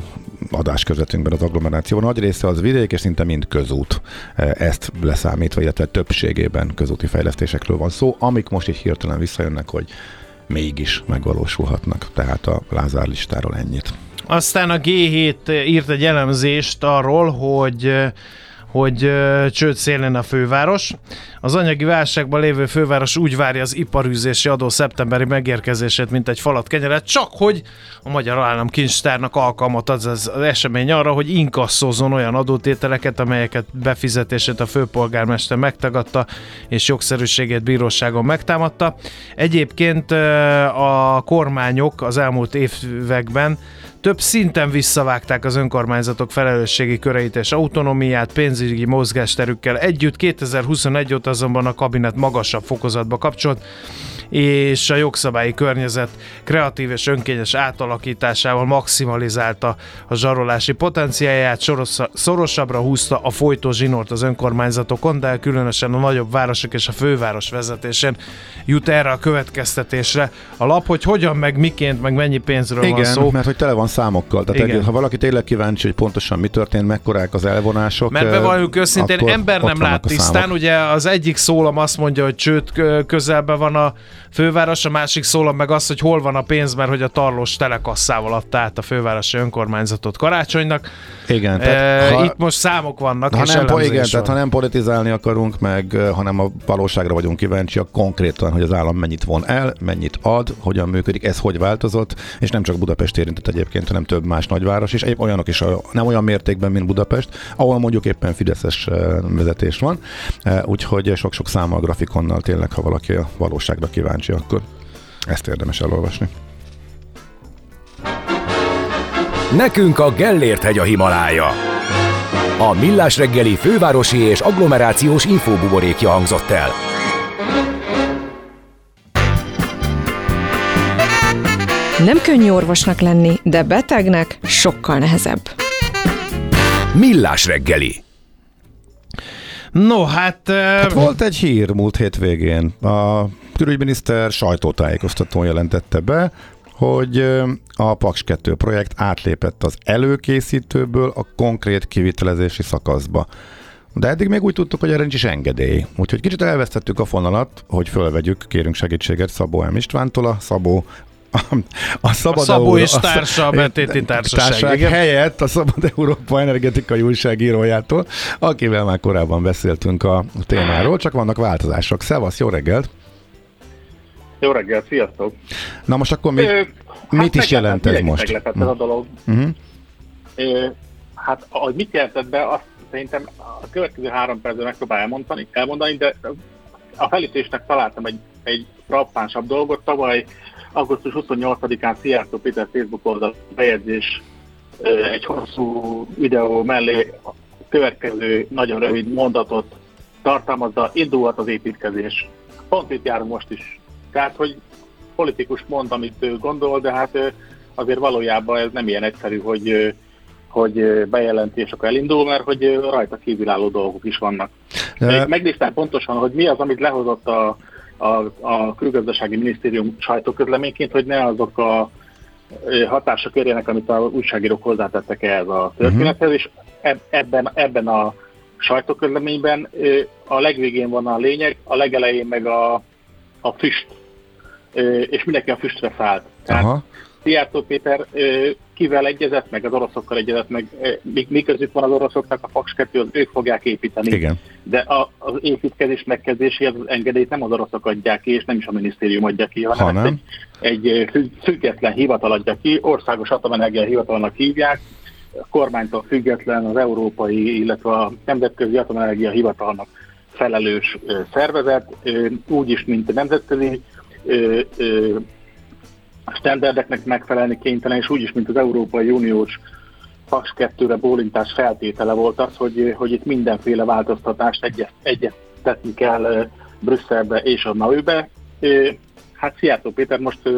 adás közvetünkben az agglomeráció. Nagy része az vidék, és szinte mind közút. Ezt leszámítva, illetve többségében közúti fejlesztésekről van szó, amik most így hirtelen visszajönnek, hogy mégis megvalósulhatnak. Tehát a Lázár listáról ennyit. Aztán a G7 írt egy elemzést arról, hogy hogy csőd szélén a főváros. Az anyagi válságban lévő főváros úgy várja az iparűzési adó szeptemberi megérkezését, mint egy falat kenyeret, csak hogy a Magyar Állam Kincstárnak alkalmat ad az esemény arra, hogy inkasszózon olyan adótételeket, amelyeket befizetését a főpolgármester megtagadta, és jogszerűségét bíróságon megtámadta. Egyébként a kormányok az elmúlt években több szinten visszavágták az önkormányzatok felelősségi köreit és autonómiát pénzügyi mozgásterükkel együtt. 2021 óta azonban a kabinet magasabb fokozatba kapcsolt, és a jogszabályi környezet kreatív és önkényes átalakításával maximalizálta a zsarolási potenciáját, szorosabbra húzta a folytó zsinort az önkormányzatokon, de különösen a nagyobb városok és a főváros vezetésén jut erre a következtetésre a lap, hogy hogyan, meg miként, meg mennyi pénzről Igen, van szó. mert hogy tele van számokkal. Tehát Igen. egy, ha valaki tényleg kíváncsi, hogy pontosan mi történt, mekkorák az elvonások. Mert bevalljuk őszintén, ember nem lát tisztán, ugye az egyik szólam azt mondja, hogy csőd kö- közelben van a főváros, a másik szólam meg az, hogy hol van a pénz, mert hogy a tarlós telekasszával adta át a fővárosi önkormányzatot karácsonynak. Igen, E, tehát, ha, Itt most számok vannak, ha és nem, igen, tehát ha van. nem politizálni akarunk, meg, hanem a valóságra vagyunk kíváncsiak, konkrétan, hogy az állam mennyit von el, mennyit ad, hogyan működik, ez hogy változott, és nem csak Budapest érintett egyébként, hanem több más nagyváros is, egyéb olyanok is, a- nem olyan mértékben, mint Budapest, ahol mondjuk éppen Fideszes vezetés van, úgyhogy sok-sok számmal, grafikonnal tényleg, ha valaki a valóságra kíváncsi, akkor ezt érdemes elolvasni. Nekünk a Gellért hegy a Himalája. A Millás reggeli fővárosi és agglomerációs infóbuborékja hangzott el. Nem könnyű orvosnak lenni, de betegnek sokkal nehezebb. Millás reggeli. No, hát... Hát volt egy hír múlt hétvégén. A külügyminiszter sajtótájékoztatón jelentette be, hogy a Paks 2 projekt átlépett az előkészítőből a konkrét kivitelezési szakaszba. De eddig még úgy tudtuk, hogy erre nincs is engedély. Úgyhogy kicsit elvesztettük a fonalat, hogy fölvegyük, kérünk segítséget Szabó M. Istvántól, a Szabó a, a Szabad A Szabó Euró- és társa, a betéti társaság, igen. helyett a Szabad Európa energetikai újságírójától, akivel már korábban beszéltünk a témáról, csak vannak változások. Szevasz, jó reggelt! Jó reggel, sziasztok! Na most akkor mi, Ö, mit is jelent ez most? Meglepett ez a dolog. Uh-huh. Ö, Hát, ahogy mit jelentett be, azt szerintem a következő három percben megpróbál elmondani, elmondani, de a felütésnek találtam egy, egy frappánsabb dolgot. Tavaly augusztus 28-án Szijjártó Péter Facebook oldal bejegyzés egy hosszú videó mellé a következő nagyon rövid mondatot tartalmazza, indulhat az építkezés. Pont itt járunk most is. Tehát, hogy politikus mond, amit ő gondol, de hát azért valójában ez nem ilyen egyszerű, hogy hogy ö, bejelenti és akkor elindul, mert hogy rajta kívülálló dolgok is vannak. Megnéztem pontosan, hogy mi az, amit lehozott a, a, a külgazdasági minisztérium sajtóközleményként, hogy ne azok a hatások érjenek, amit a újságírók hozzátettek ehhez a történethez, és eb- ebben, ebben a sajtóközleményben a legvégén van a lényeg, a legelején meg a, a füst, és mindenki a füstre szállt. Tehát Aha. Szijjártó Péter kivel egyezett, meg az oroszokkal egyezett, meg mi, mi közük van az oroszoknak a Paks 2, az ők fogják építeni. Igen. De a, az építkezés megkezdéséhez az engedélyt nem az oroszok adják ki, és nem is a minisztérium adja ki, hanem, Hanem? ezt egy, egy független hivatal adja ki, országos atomenergia hivatalnak hívják, a kormánytól független az európai, illetve a nemzetközi atomenergia hivatalnak felelős szervezet, úgyis, mint a nemzetközi ö, ö, standardeknek megfelelni kénytelen, és úgyis, mint az Európai Uniós Paks 2-re bólintás feltétele volt az, hogy, hogy itt mindenféle változtatást egyet, egyeztetni kell Brüsszelbe és a NAU-be. Hát Szijjártó Péter most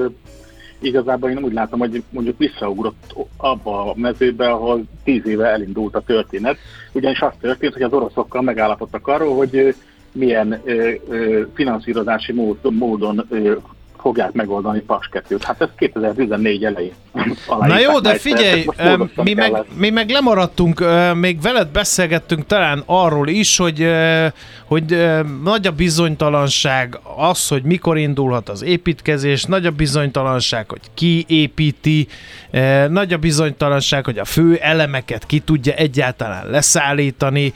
igazából én úgy látom, hogy mondjuk visszaugrott abba a mezőbe, ahol tíz éve elindult a történet. Ugyanis az történt, hogy az oroszokkal megállapodtak arról, hogy milyen ö, ö, finanszírozási mód, módon ö, fogják megoldani Paks 2-t. Hát ez 2014 elején. Na jó, de figyelj, ezt mi meg, mi meg lemaradtunk, még veled beszélgettünk talán arról is, hogy, hogy nagy a bizonytalanság az, hogy mikor indulhat az építkezés, nagy a bizonytalanság, hogy ki építi, nagy a bizonytalanság, hogy a fő elemeket ki tudja egyáltalán leszállítani.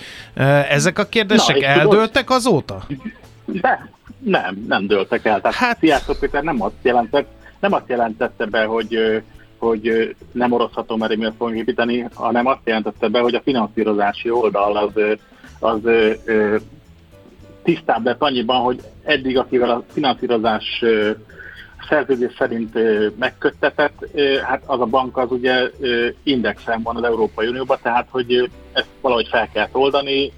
Ezek a kérdések Na, eldőltek azóta? De nem, nem dőltek el. Tehát Hát-. Szijjártó Péter nem azt, jelentett, nem azt jelentette be, hogy, hogy nem orosz atomerőművet fogunk építeni, hanem azt jelentette be, hogy a finanszírozási oldal az, az ö, ö, tisztább lett annyiban, hogy eddig, akivel a finanszírozás ö, szerződés szerint ö, megköttetett, ö, hát az a bank az ugye ö, indexen van az Európai Unióban, tehát hogy ezt valahogy fel kell oldani.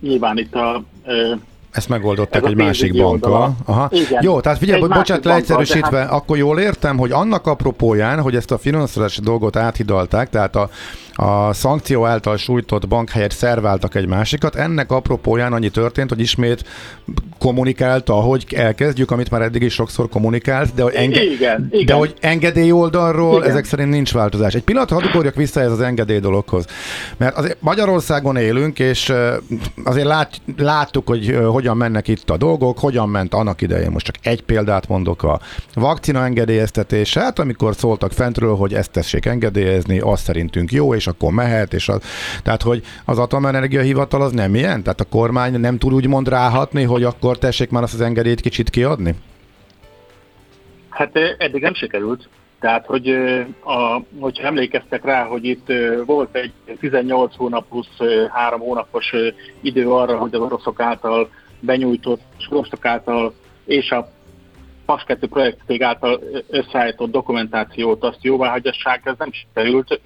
Nyilván itt a ö, Ezt megoldották Ez egy másik bankkal. oldala. Aha. Igen. Jó, tehát figyelj, Egy bo- bocsánat, leegyszerűsítve, tehát- akkor jól értem, hogy annak apropóján, hogy ezt a finanszírozási dolgot áthidalták, tehát a, a szankció által sújtott bank helyett szerváltak egy másikat. Ennek apropóján annyi történt, hogy ismét kommunikálta, hogy elkezdjük, amit már eddig is sokszor kommunikált, de hogy, enge- Igen, igen. De hogy engedély oldalról Igen. ezek szerint nincs változás. Egy pillanat, hadd ugorjak vissza ez az engedély dologhoz. Mert azért Magyarországon élünk, és azért lát, láttuk, hogy hogyan mennek itt a dolgok, hogyan ment annak idején. Most csak egy példát mondok a vakcina engedélyeztetése, hát amikor szóltak fentről, hogy ezt tessék engedélyezni, az szerintünk jó, és akkor mehet, és az, tehát, hogy az Atomenergia Hivatal az nem ilyen? Tehát a kormány nem tud úgymond ráhatni, hogy akkor tessék már azt az engedélyt kicsit kiadni? Hát eddig nem sikerült. Tehát, hogy a, hogyha emlékeztek rá, hogy itt volt egy 18 hónap plusz ö, 3 hónapos idő arra, hogy az oroszok által benyújtott, és oroszok által és a PAS 2 projektég által összeállított dokumentációt, azt jóváhagyassák, ez nem sikerült.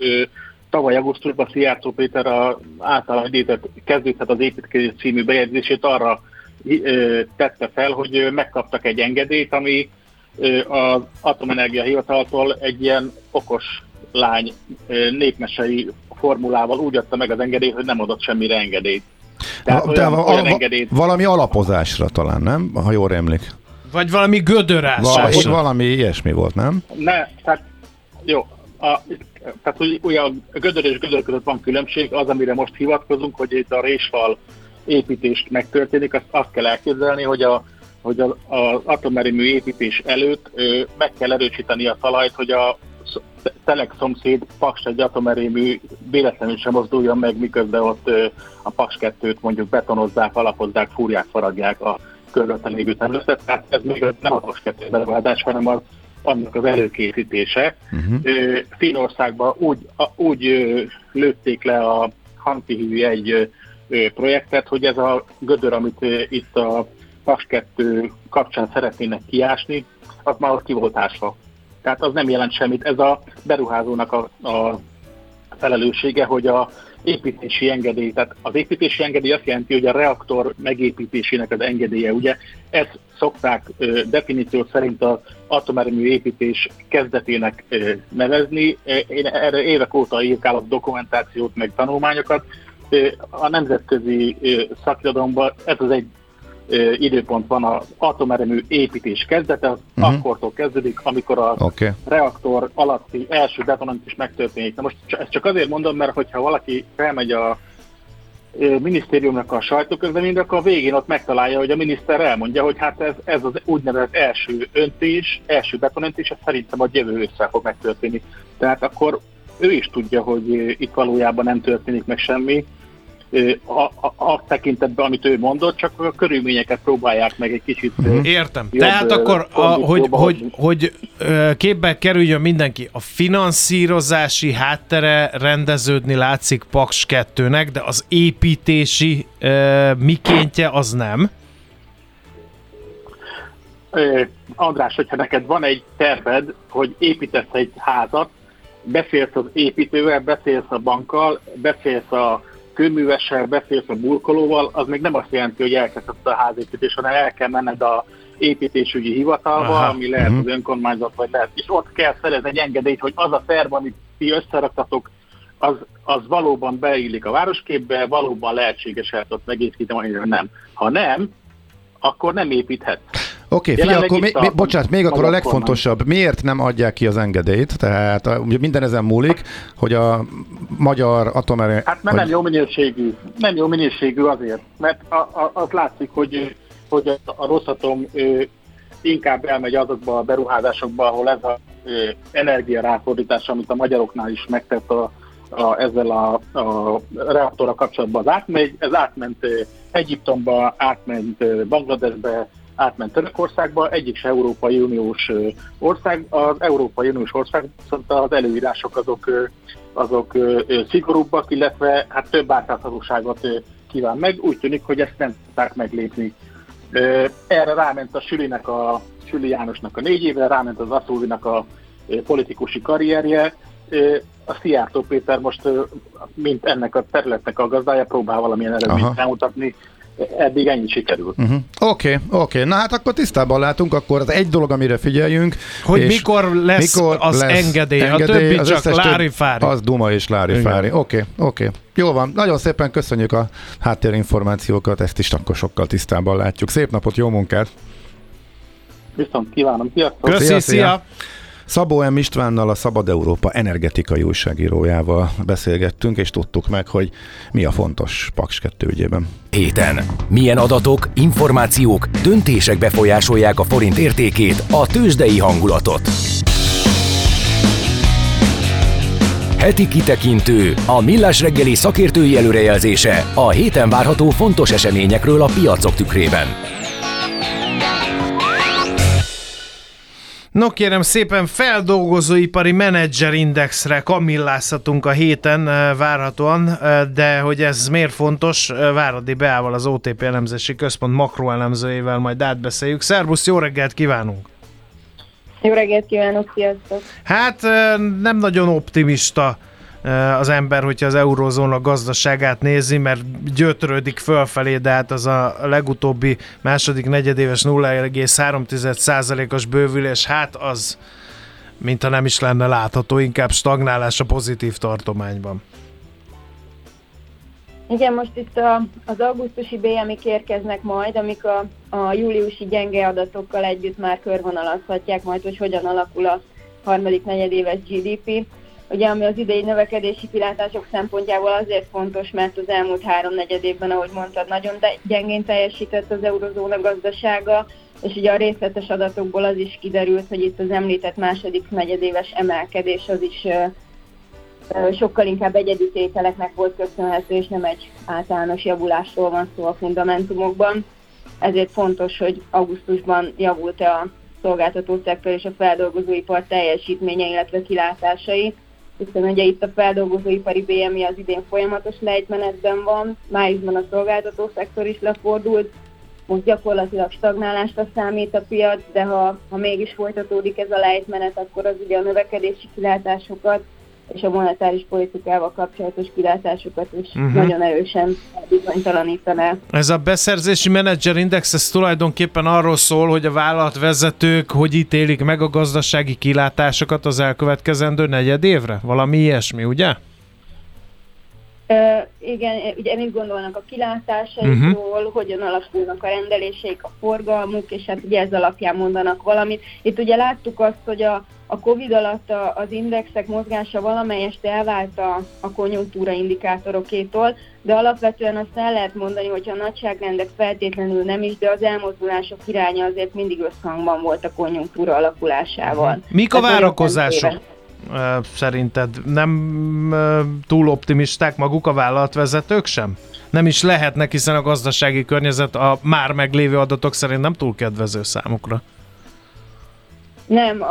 Tavaly augusztusban Szijjártó Péter a általán idézett kezdődhet az építkezés című bejegyzését arra ö, tette fel, hogy ö, megkaptak egy engedélyt, ami ö, az Atomenergia Hivataltól egy ilyen okos lány ö, népmesei formulával úgy adta meg az engedélyt, hogy nem adott semmire engedélyt. Tehát De olyan, val- olyan val- engedélyt valami alapozásra talán, nem? Ha jól emlik. Vagy valami Valami, gödörásásra. valami ilyesmi volt, nem? Ne, tehát jó, a, tehát hogy olyan gödör és gödör között van különbség, az, amire most hivatkozunk, hogy itt a résfal építést megtörténik, azt, azt kell elképzelni, hogy a hogy az, atomerőmű építés előtt ö, meg kell erősíteni a talajt, hogy a Telek szomszéd Paks egy atomerőmű véletlenül sem mozduljon meg, miközben ott ö, a Paks 2-t mondjuk betonozzák, alapozzák, fúrják, faragják a körülötten lévő területet. Tehát ez még nem a Paks 2 beruházás, hanem az annak az előkészítése. Uh-huh. Ö, Finnországban úgy, úgy lőtték le a Hantihű egy projektet, hogy ez a gödör, amit itt a PAS 2 kapcsán szeretnének kiásni, az már ott ki volt ásva. Tehát az nem jelent semmit. Ez a beruházónak a, a felelőssége, hogy a építési engedély, tehát az építési engedély azt jelenti, hogy a reaktor megépítésének az engedélye, ugye ezt szokták ö, definíció szerint az atomerőmű építés kezdetének ö, nevezni. Én erre évek óta írkálok dokumentációt, meg tanulmányokat. A nemzetközi szakirodalomban ez az egy időpont van az atomerőmű építés kezdete, az uh-huh. akkortól kezdődik, amikor Oké. Okay. reaktor alatti első detonant is megtörténik. Na most ezt csak azért mondom, mert hogyha valaki felmegy a minisztériumnak a sajtóközleményre, akkor a végén ott megtalálja, hogy a miniszter elmondja, hogy hát ez, ez az úgynevezett első öntés, első betonöntés, ez szerintem a jövő ősszel fog megtörténni. Tehát akkor ő is tudja, hogy itt valójában nem történik meg semmi, a, a, a tekintetben, amit ő mondott, csak a körülményeket próbálják meg egy kicsit ö, Értem. jobb, Tehát akkor, a, hogy, hogy, hogy képbe kerüljön mindenki, a finanszírozási háttere rendeződni látszik Paks 2-nek, de az építési mikéntje az nem. András, hogyha neked van egy terved, hogy építesz egy házat, beszélsz az építővel, beszélsz a bankkal, beszélsz a kőművessel, beszélsz a burkolóval, az még nem azt jelenti, hogy elkezdett a házépítés, hanem el kell menned a építésügyi hivatalba, Aha. Ami lehet az önkormányzat, vagy lehet, és ott kell szerezni egy engedélyt, hogy az a terv, amit ti összeraktatok, az, az valóban beillik a városképbe, valóban lehetséges el ott megépíteni, vagy nem. Ha nem, akkor nem építhet. Oké, okay, figyelj, akkor mi, mi, bocsánat, még akkor a legfontosabb, miért nem adják ki az engedélyt? Tehát a, minden ezen múlik, hogy a magyar atomerő... Hát mert nem jó minőségű. Nem jó minőségű azért, mert a, a, az látszik, hogy, hogy a, a Rosszatom ö, inkább elmegy azokba a beruházásokba, ahol ez a ö, energiaráfordítás, amit a magyaroknál is megtett a, a, ezzel a, a reaktorra kapcsolatban, az átmegy. Ez átment Egyiptomba, átment Bangladesbe, átment Törökországba, egyik se Európai Uniós ország. Az Európai Uniós ország viszont az előírások azok, azok szigorúbbak, illetve hát több átláthatóságot kíván meg. Úgy tűnik, hogy ezt nem tudták meglépni. Erre ráment a Sülinek a Süli Jánosnak a négy éve, ráment az Aszúlinak a politikusi karrierje. A Szijjártó Péter most, mint ennek a területnek a gazdája, próbál valamilyen eredményt Aha. felmutatni. Eddig ennyi sikerült. Oké, uh-huh. oké. Okay, okay. Na hát akkor tisztában látunk, akkor az egy dolog, amire figyeljünk. Hogy mikor lesz mikor az lesz engedély, engedély, a többi az csak lári-fári. Az duma és lári-fári. Oké, oké. Okay, okay. Jó van, nagyon szépen köszönjük a háttérinformációkat, ezt is akkor sokkal tisztában látjuk. Szép napot, jó munkát! Viszont kívánom, sziasztok! Köszi, szia! szia. Szabó M. Istvánnal, a Szabad Európa energetikai újságírójával beszélgettünk, és tudtuk meg, hogy mi a fontos Paks 2 ügyében. Héten. Milyen adatok, információk, döntések befolyásolják a forint értékét, a tőzsdei hangulatot. Heti kitekintő, a millás reggeli szakértői előrejelzése a héten várható fontos eseményekről a piacok tükrében. No kérem szépen, feldolgozóipari menedzserindexre kamillázhatunk a héten várhatóan, de hogy ez miért fontos, Váradi Beával, az OTP elemzési központ makroelemzőjével majd átbeszéljük. Szerbusz, jó reggelt kívánunk! Jó reggelt kívánok, sziasztok! Hát nem nagyon optimista az ember, hogyha az eurózóna gazdaságát nézi, mert gyötrődik fölfelé, de hát az a legutóbbi második negyedéves 0,3%-os bővülés, hát az, mintha nem is lenne látható, inkább stagnálás a pozitív tartományban. Igen, most itt a, az augusztusi BMI érkeznek majd, amik a, a júliusi gyenge adatokkal együtt már körvonalazhatják majd, hogy hogyan alakul a harmadik negyedéves GDP. Ugye, ami az idei növekedési kilátások szempontjából azért fontos, mert az elmúlt három negyed évben, ahogy mondtad, nagyon gyengén teljesített az eurozóna gazdasága, és ugye a részletes adatokból az is kiderült, hogy itt az említett második negyedéves emelkedés az is sokkal inkább egyedi tételeknek volt köszönhető, és nem egy általános javulásról van szó a fundamentumokban. Ezért fontos, hogy augusztusban javult-e a szolgáltató szektor és a feldolgozóipar teljesítménye, illetve kilátásai hiszen ugye itt a feldolgozóipari BMI az idén folyamatos lejtmenetben van, májusban a szolgáltató szektor is lefordult, most gyakorlatilag stagnálásra számít a piac, de ha, ha mégis folytatódik ez a lejtmenet, akkor az ugye a növekedési kilátásokat és a monetáris politikával kapcsolatos kilátásokat is uh-huh. nagyon erősen bizonytalanítaná. Ez a beszerzési menedzserindex, ez tulajdonképpen arról szól, hogy a vállalatvezetők hogy ítélik meg a gazdasági kilátásokat az elkövetkezendő negyed évre? Valami ilyesmi, ugye? Uh, igen, ugye mit gondolnak a kilátásaikról, uh-huh. hogyan alakulnak a rendeléseik, a forgalmuk, és hát ugye ez alapján mondanak valamit. Itt ugye láttuk azt, hogy a, a Covid alatt az indexek mozgása valamelyest elvált a, a konjunktúra indikátorokétól, de alapvetően azt el lehet mondani, hogy a nagyságrendek feltétlenül nem is, de az elmozdulások iránya azért mindig összhangban volt a konjunktúra alakulásával. Mik a várakozások? szerinted nem túl optimisták maguk a vállalatvezetők sem? Nem is lehetnek, hiszen a gazdasági környezet a már meglévő adatok szerint nem túl kedvező számukra. Nem,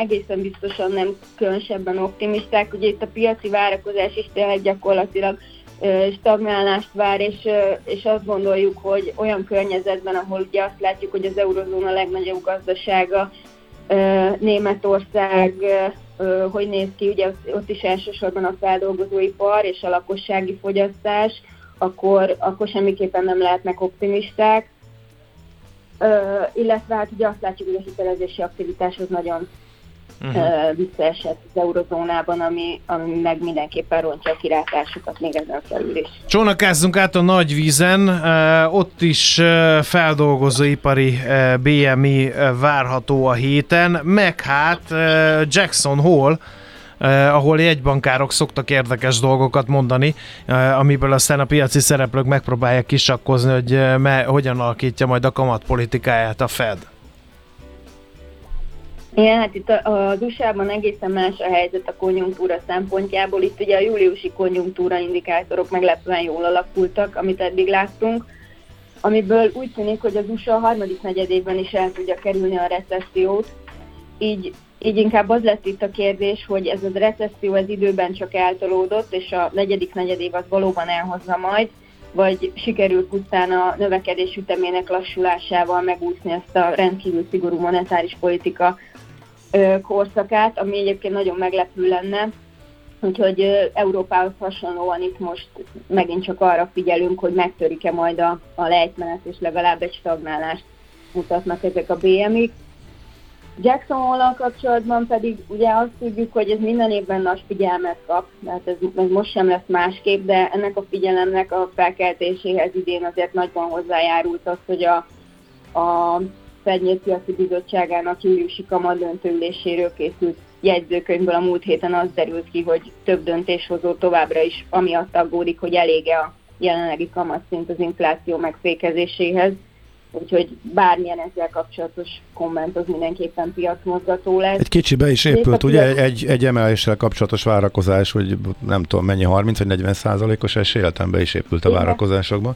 egészen biztosan nem különösebben optimisták. Ugye itt a piaci várakozás is tényleg gyakorlatilag stagnálást vár, és, és azt gondoljuk, hogy olyan környezetben, ahol ugye azt látjuk, hogy az eurozóna legnagyobb gazdasága, Németország hogy néz ki, ugye ott is elsősorban a feldolgozóipar és a lakossági fogyasztás, akkor, akkor semmiképpen nem lehetnek optimisták. Illetve hát ugye azt látjuk, hogy a hitelezési aktivitás az nagyon uh-huh. visszaesett az eurozónában, ami, ami meg mindenképpen rontja a kilátásukat még ezen felül is. Csónakázzunk át a nagy vízen, ott is feldolgozóipari BMI várható a héten, meg hát Jackson Hole, Uh, ahol jegybankárok szoktak érdekes dolgokat mondani, uh, amiből aztán a piaci szereplők megpróbálják kisakkozni, hogy uh, me, hogyan alakítja majd a kamatpolitikáját a Fed. Igen, hát itt az USA-ban egészen más a helyzet a konjunktúra szempontjából. Itt ugye a júliusi konjunktúra indikátorok meglepően jól alakultak, amit eddig láttunk, amiből úgy tűnik, hogy az USA a harmadik negyedében is el tudja kerülni a recessziót. Így, így inkább az lett itt a kérdés, hogy ez a recesszió az időben csak eltolódott, és a negyedik negyedév az valóban elhozza majd, vagy sikerült pusztán a növekedés ütemének lassulásával megúszni ezt a rendkívül szigorú monetáris politika korszakát, ami egyébként nagyon meglepő lenne, Úgyhogy Európához hasonlóan itt most megint csak arra figyelünk, hogy megtörik-e majd a, a lejtmenet, és legalább egy stagnálást mutatnak ezek a BMI-k. Jackson hole kapcsolatban pedig ugye azt tudjuk, hogy ez minden évben nagy figyelmet kap, tehát ez, ez most sem lesz másképp, de ennek a figyelemnek a felkeltéséhez idén azért nagyban hozzájárult az, hogy a, a Fednyészpiaci Bizottságának júliusi kamadöntőüléséről készült jegyzőkönyvből a múlt héten az derült ki, hogy több döntéshozó továbbra is amiatt aggódik, hogy elége a jelenlegi kamatszint az infláció megfékezéséhez. Úgyhogy bármilyen ezzel kapcsolatos komment az mindenképpen piacmozgató lesz. Egy kicsi be is épült, ugye egy, egy emeléssel kapcsolatos várakozás, hogy nem tudom mennyi, 30 vagy 40 százalékos esélyelten be is épült a Igen. várakozásokba.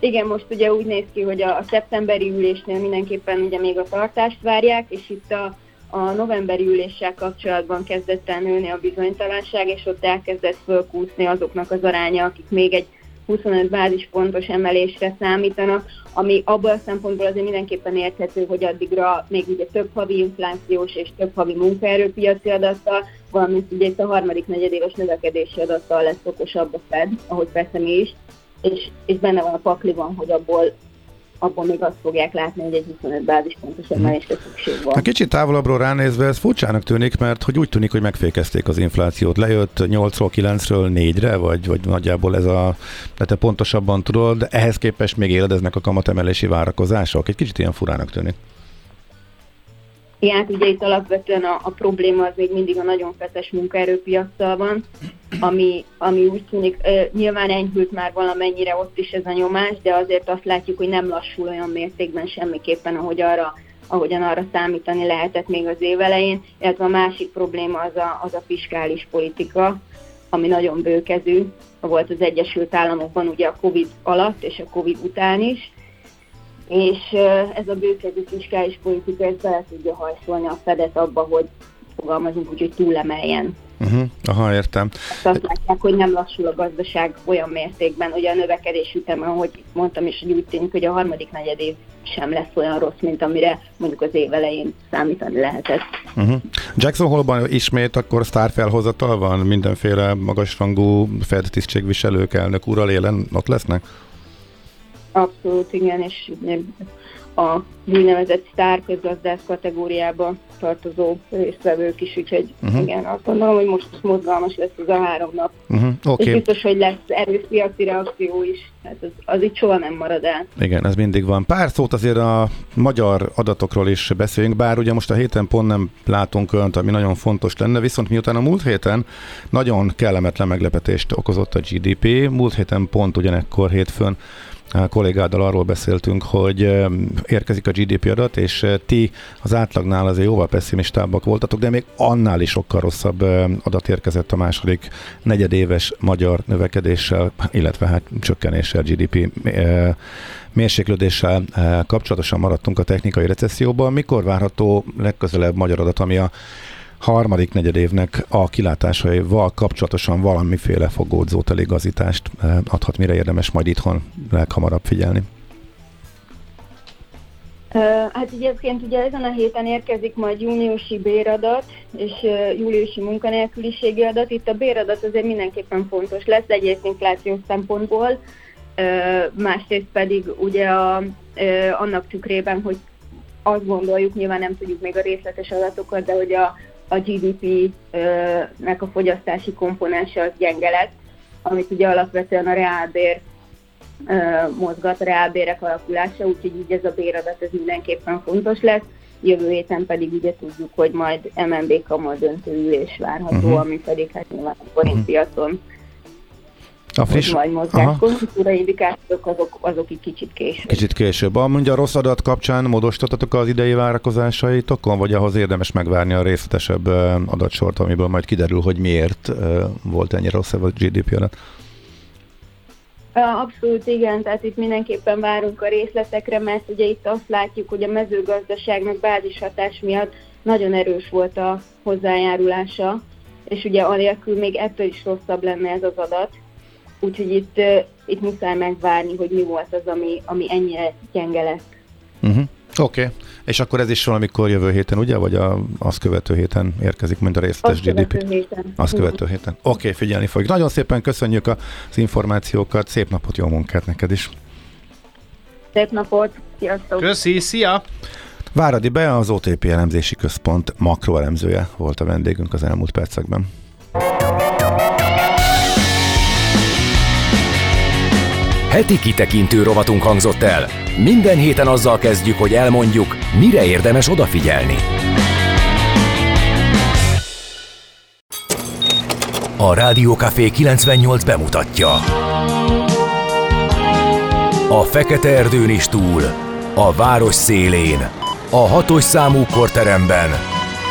Igen, most ugye úgy néz ki, hogy a, a szeptemberi ülésnél mindenképpen ugye még a tartást várják, és itt a a novemberi üléssel kapcsolatban kezdett el nőni a bizonytalanság, és ott elkezdett fölkúszni azoknak az aránya, akik még egy 25 bázispontos emelésre számítanak, ami abban a szempontból azért mindenképpen érthető, hogy addigra még ugye több havi inflációs és több havi munkaerőpiaci adattal, valamint ugye itt a harmadik negyedéves növekedési adattal lesz okosabb a Fed, ahogy persze mi is, és, és benne van a pakliban, hogy abból abban még azt fogják látni, hogy egy 25 bázispontos mhm. emelésre szükség van. A kicsit távolabbról ránézve ez furcsának tűnik, mert hogy úgy tűnik, hogy megfékezték az inflációt. Lejött 8-ról 9-ről 4-re, vagy, vagy nagyjából ez a, de te pontosabban tudod, de ehhez képest még éledeznek a kamatemelési várakozások. Egy kicsit ilyen furának tűnik. Hát ugye itt alapvetően a, a probléma az még mindig a nagyon feszes munkaerőpiacsal van, ami, ami úgy tűnik, uh, nyilván enyhült már valamennyire ott is ez a nyomás, de azért azt látjuk, hogy nem lassul olyan mértékben semmiképpen, ahogy arra, ahogyan arra számítani lehetett még az év elején, illetve a másik probléma az a, az a fiskális politika, ami nagyon bőkezű, volt az Egyesült Államokban ugye a Covid alatt és a Covid után is, és ez a bőkezű fiskális politika ezt bele tudja hajszolni a Fedet abba, hogy fogalmazunk úgy, hogy túlemeljen. Uh-huh. Aha, értem. Azt látják, hogy nem lassul a gazdaság olyan mértékben, hogy a növekedés üteme, ahogy mondtam is, hogy úgy tűnik, hogy a harmadik negyed év sem lesz olyan rossz, mint amire mondjuk az év elején számítani lehetett. Uh-huh. Jackson Hole-ban ismét akkor sztárfelhozatal van? Mindenféle magasrangú Fed tisztségviselők, elnök úrral élen ott lesznek? Abszolút, igen, és a úgynevezett sztár közgazdász kategóriába tartozó résztvevők is, úgyhogy uh-huh. igen, azt gondolom, hogy most mozgalmas lesz ez a három nap. Uh-huh. Okay. És biztos, hogy lesz erős piaci reakció is, hát az, az itt soha nem marad el. Igen, ez mindig van. Pár szót azért a magyar adatokról is beszéljünk, bár ugye most a héten pont nem látunk önt, ami nagyon fontos lenne, viszont miután a múlt héten nagyon kellemetlen meglepetést okozott a GDP, múlt héten pont ugyanekkor hétfőn kollégáddal arról beszéltünk, hogy érkezik a GDP adat, és ti az átlagnál azért jóval pessimistábbak voltatok, de még annál is sokkal rosszabb adat érkezett a második negyedéves magyar növekedéssel, illetve hát csökkenéssel, GDP mérséklődéssel kapcsolatosan maradtunk a technikai recesszióban. Mikor várható legközelebb magyar adat, ami a harmadik negyedévnek a kilátásaival kapcsolatosan valamiféle fogódzót, eligazítást eh, adhat, mire érdemes majd itthon leghamarabb figyelni? Hát egyébként ugye ezen a héten érkezik majd júniusi béradat és júliusi munkanélküliségi adat. Itt a béradat azért mindenképpen fontos lesz egyrészt inflációs szempontból, másrészt pedig ugye a, annak tükrében, hogy azt gondoljuk, nyilván nem tudjuk még a részletes adatokat, de hogy a, a GDP-nek a fogyasztási komponense az gyenge lett, amit ugye alapvetően a reálbér mozgat, a reálbérek alakulása, úgyhogy így ez a béradat ez mindenképpen fontos lesz. Jövő héten pedig ugye tudjuk, hogy majd MNB kamal döntőülés várható, uh-huh. ami pedig hát nyilván a forintpiacon uh-huh a friss... hogy majd mozgás. Konjunktúra indikátorok azok, azok egy kicsit később. Kicsit később. A mondja rossz adat kapcsán módosítottatok az idei várakozásaitokon, vagy ahhoz érdemes megvárni a részletesebb adatsort, amiből majd kiderül, hogy miért volt ennyire rosszabb a GDP adat? Abszolút igen, tehát itt mindenképpen várunk a részletekre, mert ugye itt azt látjuk, hogy a mezőgazdaságnak bázishatás miatt nagyon erős volt a hozzájárulása, és ugye anélkül még ettől is rosszabb lenne ez az adat, Úgyhogy itt, itt muszáj megvárni, hogy mi volt az, ami, ami ennyire gyenge lett. Uh-huh. Oké, okay. és akkor ez is valamikor jövő héten, ugye? Vagy a, azt követő héten érkezik, mint a részletes Azt GDP? követő héten. Azt követő héten. Oké, okay, figyelni fogjuk. Nagyon szépen köszönjük az információkat, szép napot, jó munkát neked is. Szép napot, sziasztok! Köszi, szia! Váradi be az OTP elemzési központ makroelemzője volt a vendégünk az elmúlt percekben. Heti kitekintő rovatunk hangzott el. Minden héten azzal kezdjük, hogy elmondjuk, mire érdemes odafigyelni. A Rádiókafé 98 bemutatja. A Fekete Erdőn is túl, a város szélén, a hatos számú korteremben,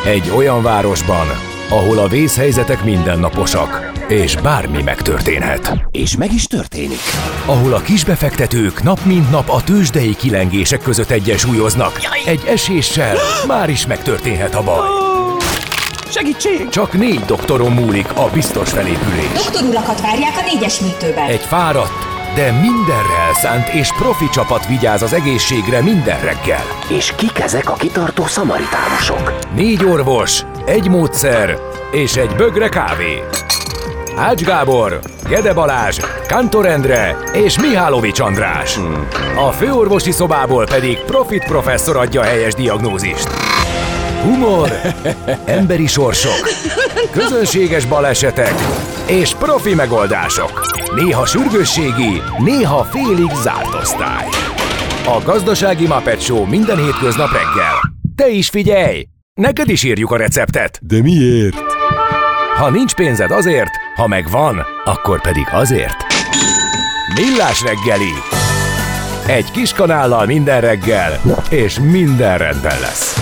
egy olyan városban, ahol a vészhelyzetek mindennaposak, és bármi megtörténhet. És meg is történik. Ahol a kisbefektetők nap mint nap a tőzsdei kilengések között egyensúlyoznak. Egy eséssel már is megtörténhet a baj. Segítség! Csak négy doktoron múlik a biztos felépülés. Doktor urakat várják a négyes műtőben. Egy fáradt, de mindenre elszánt és profi csapat vigyáz az egészségre minden reggel. És kik ezek a kitartó szamaritánusok? Négy orvos, egy módszer és egy bögre kávé. Ács Gábor, Gede Balázs, Kantor Endre és Mihálovics András. A főorvosi szobából pedig Profit professzor adja helyes diagnózist. Humor, emberi sorsok, közönséges balesetek és profi megoldások. Néha sürgősségi, néha félig zárt osztály. A Gazdasági Muppet Show minden hétköznap reggel. Te is figyelj! Neked is írjuk a receptet! De miért? Ha nincs pénzed azért, ha megvan, akkor pedig azért. Millás reggeli. Egy kis kanállal minden reggel, és minden rendben lesz.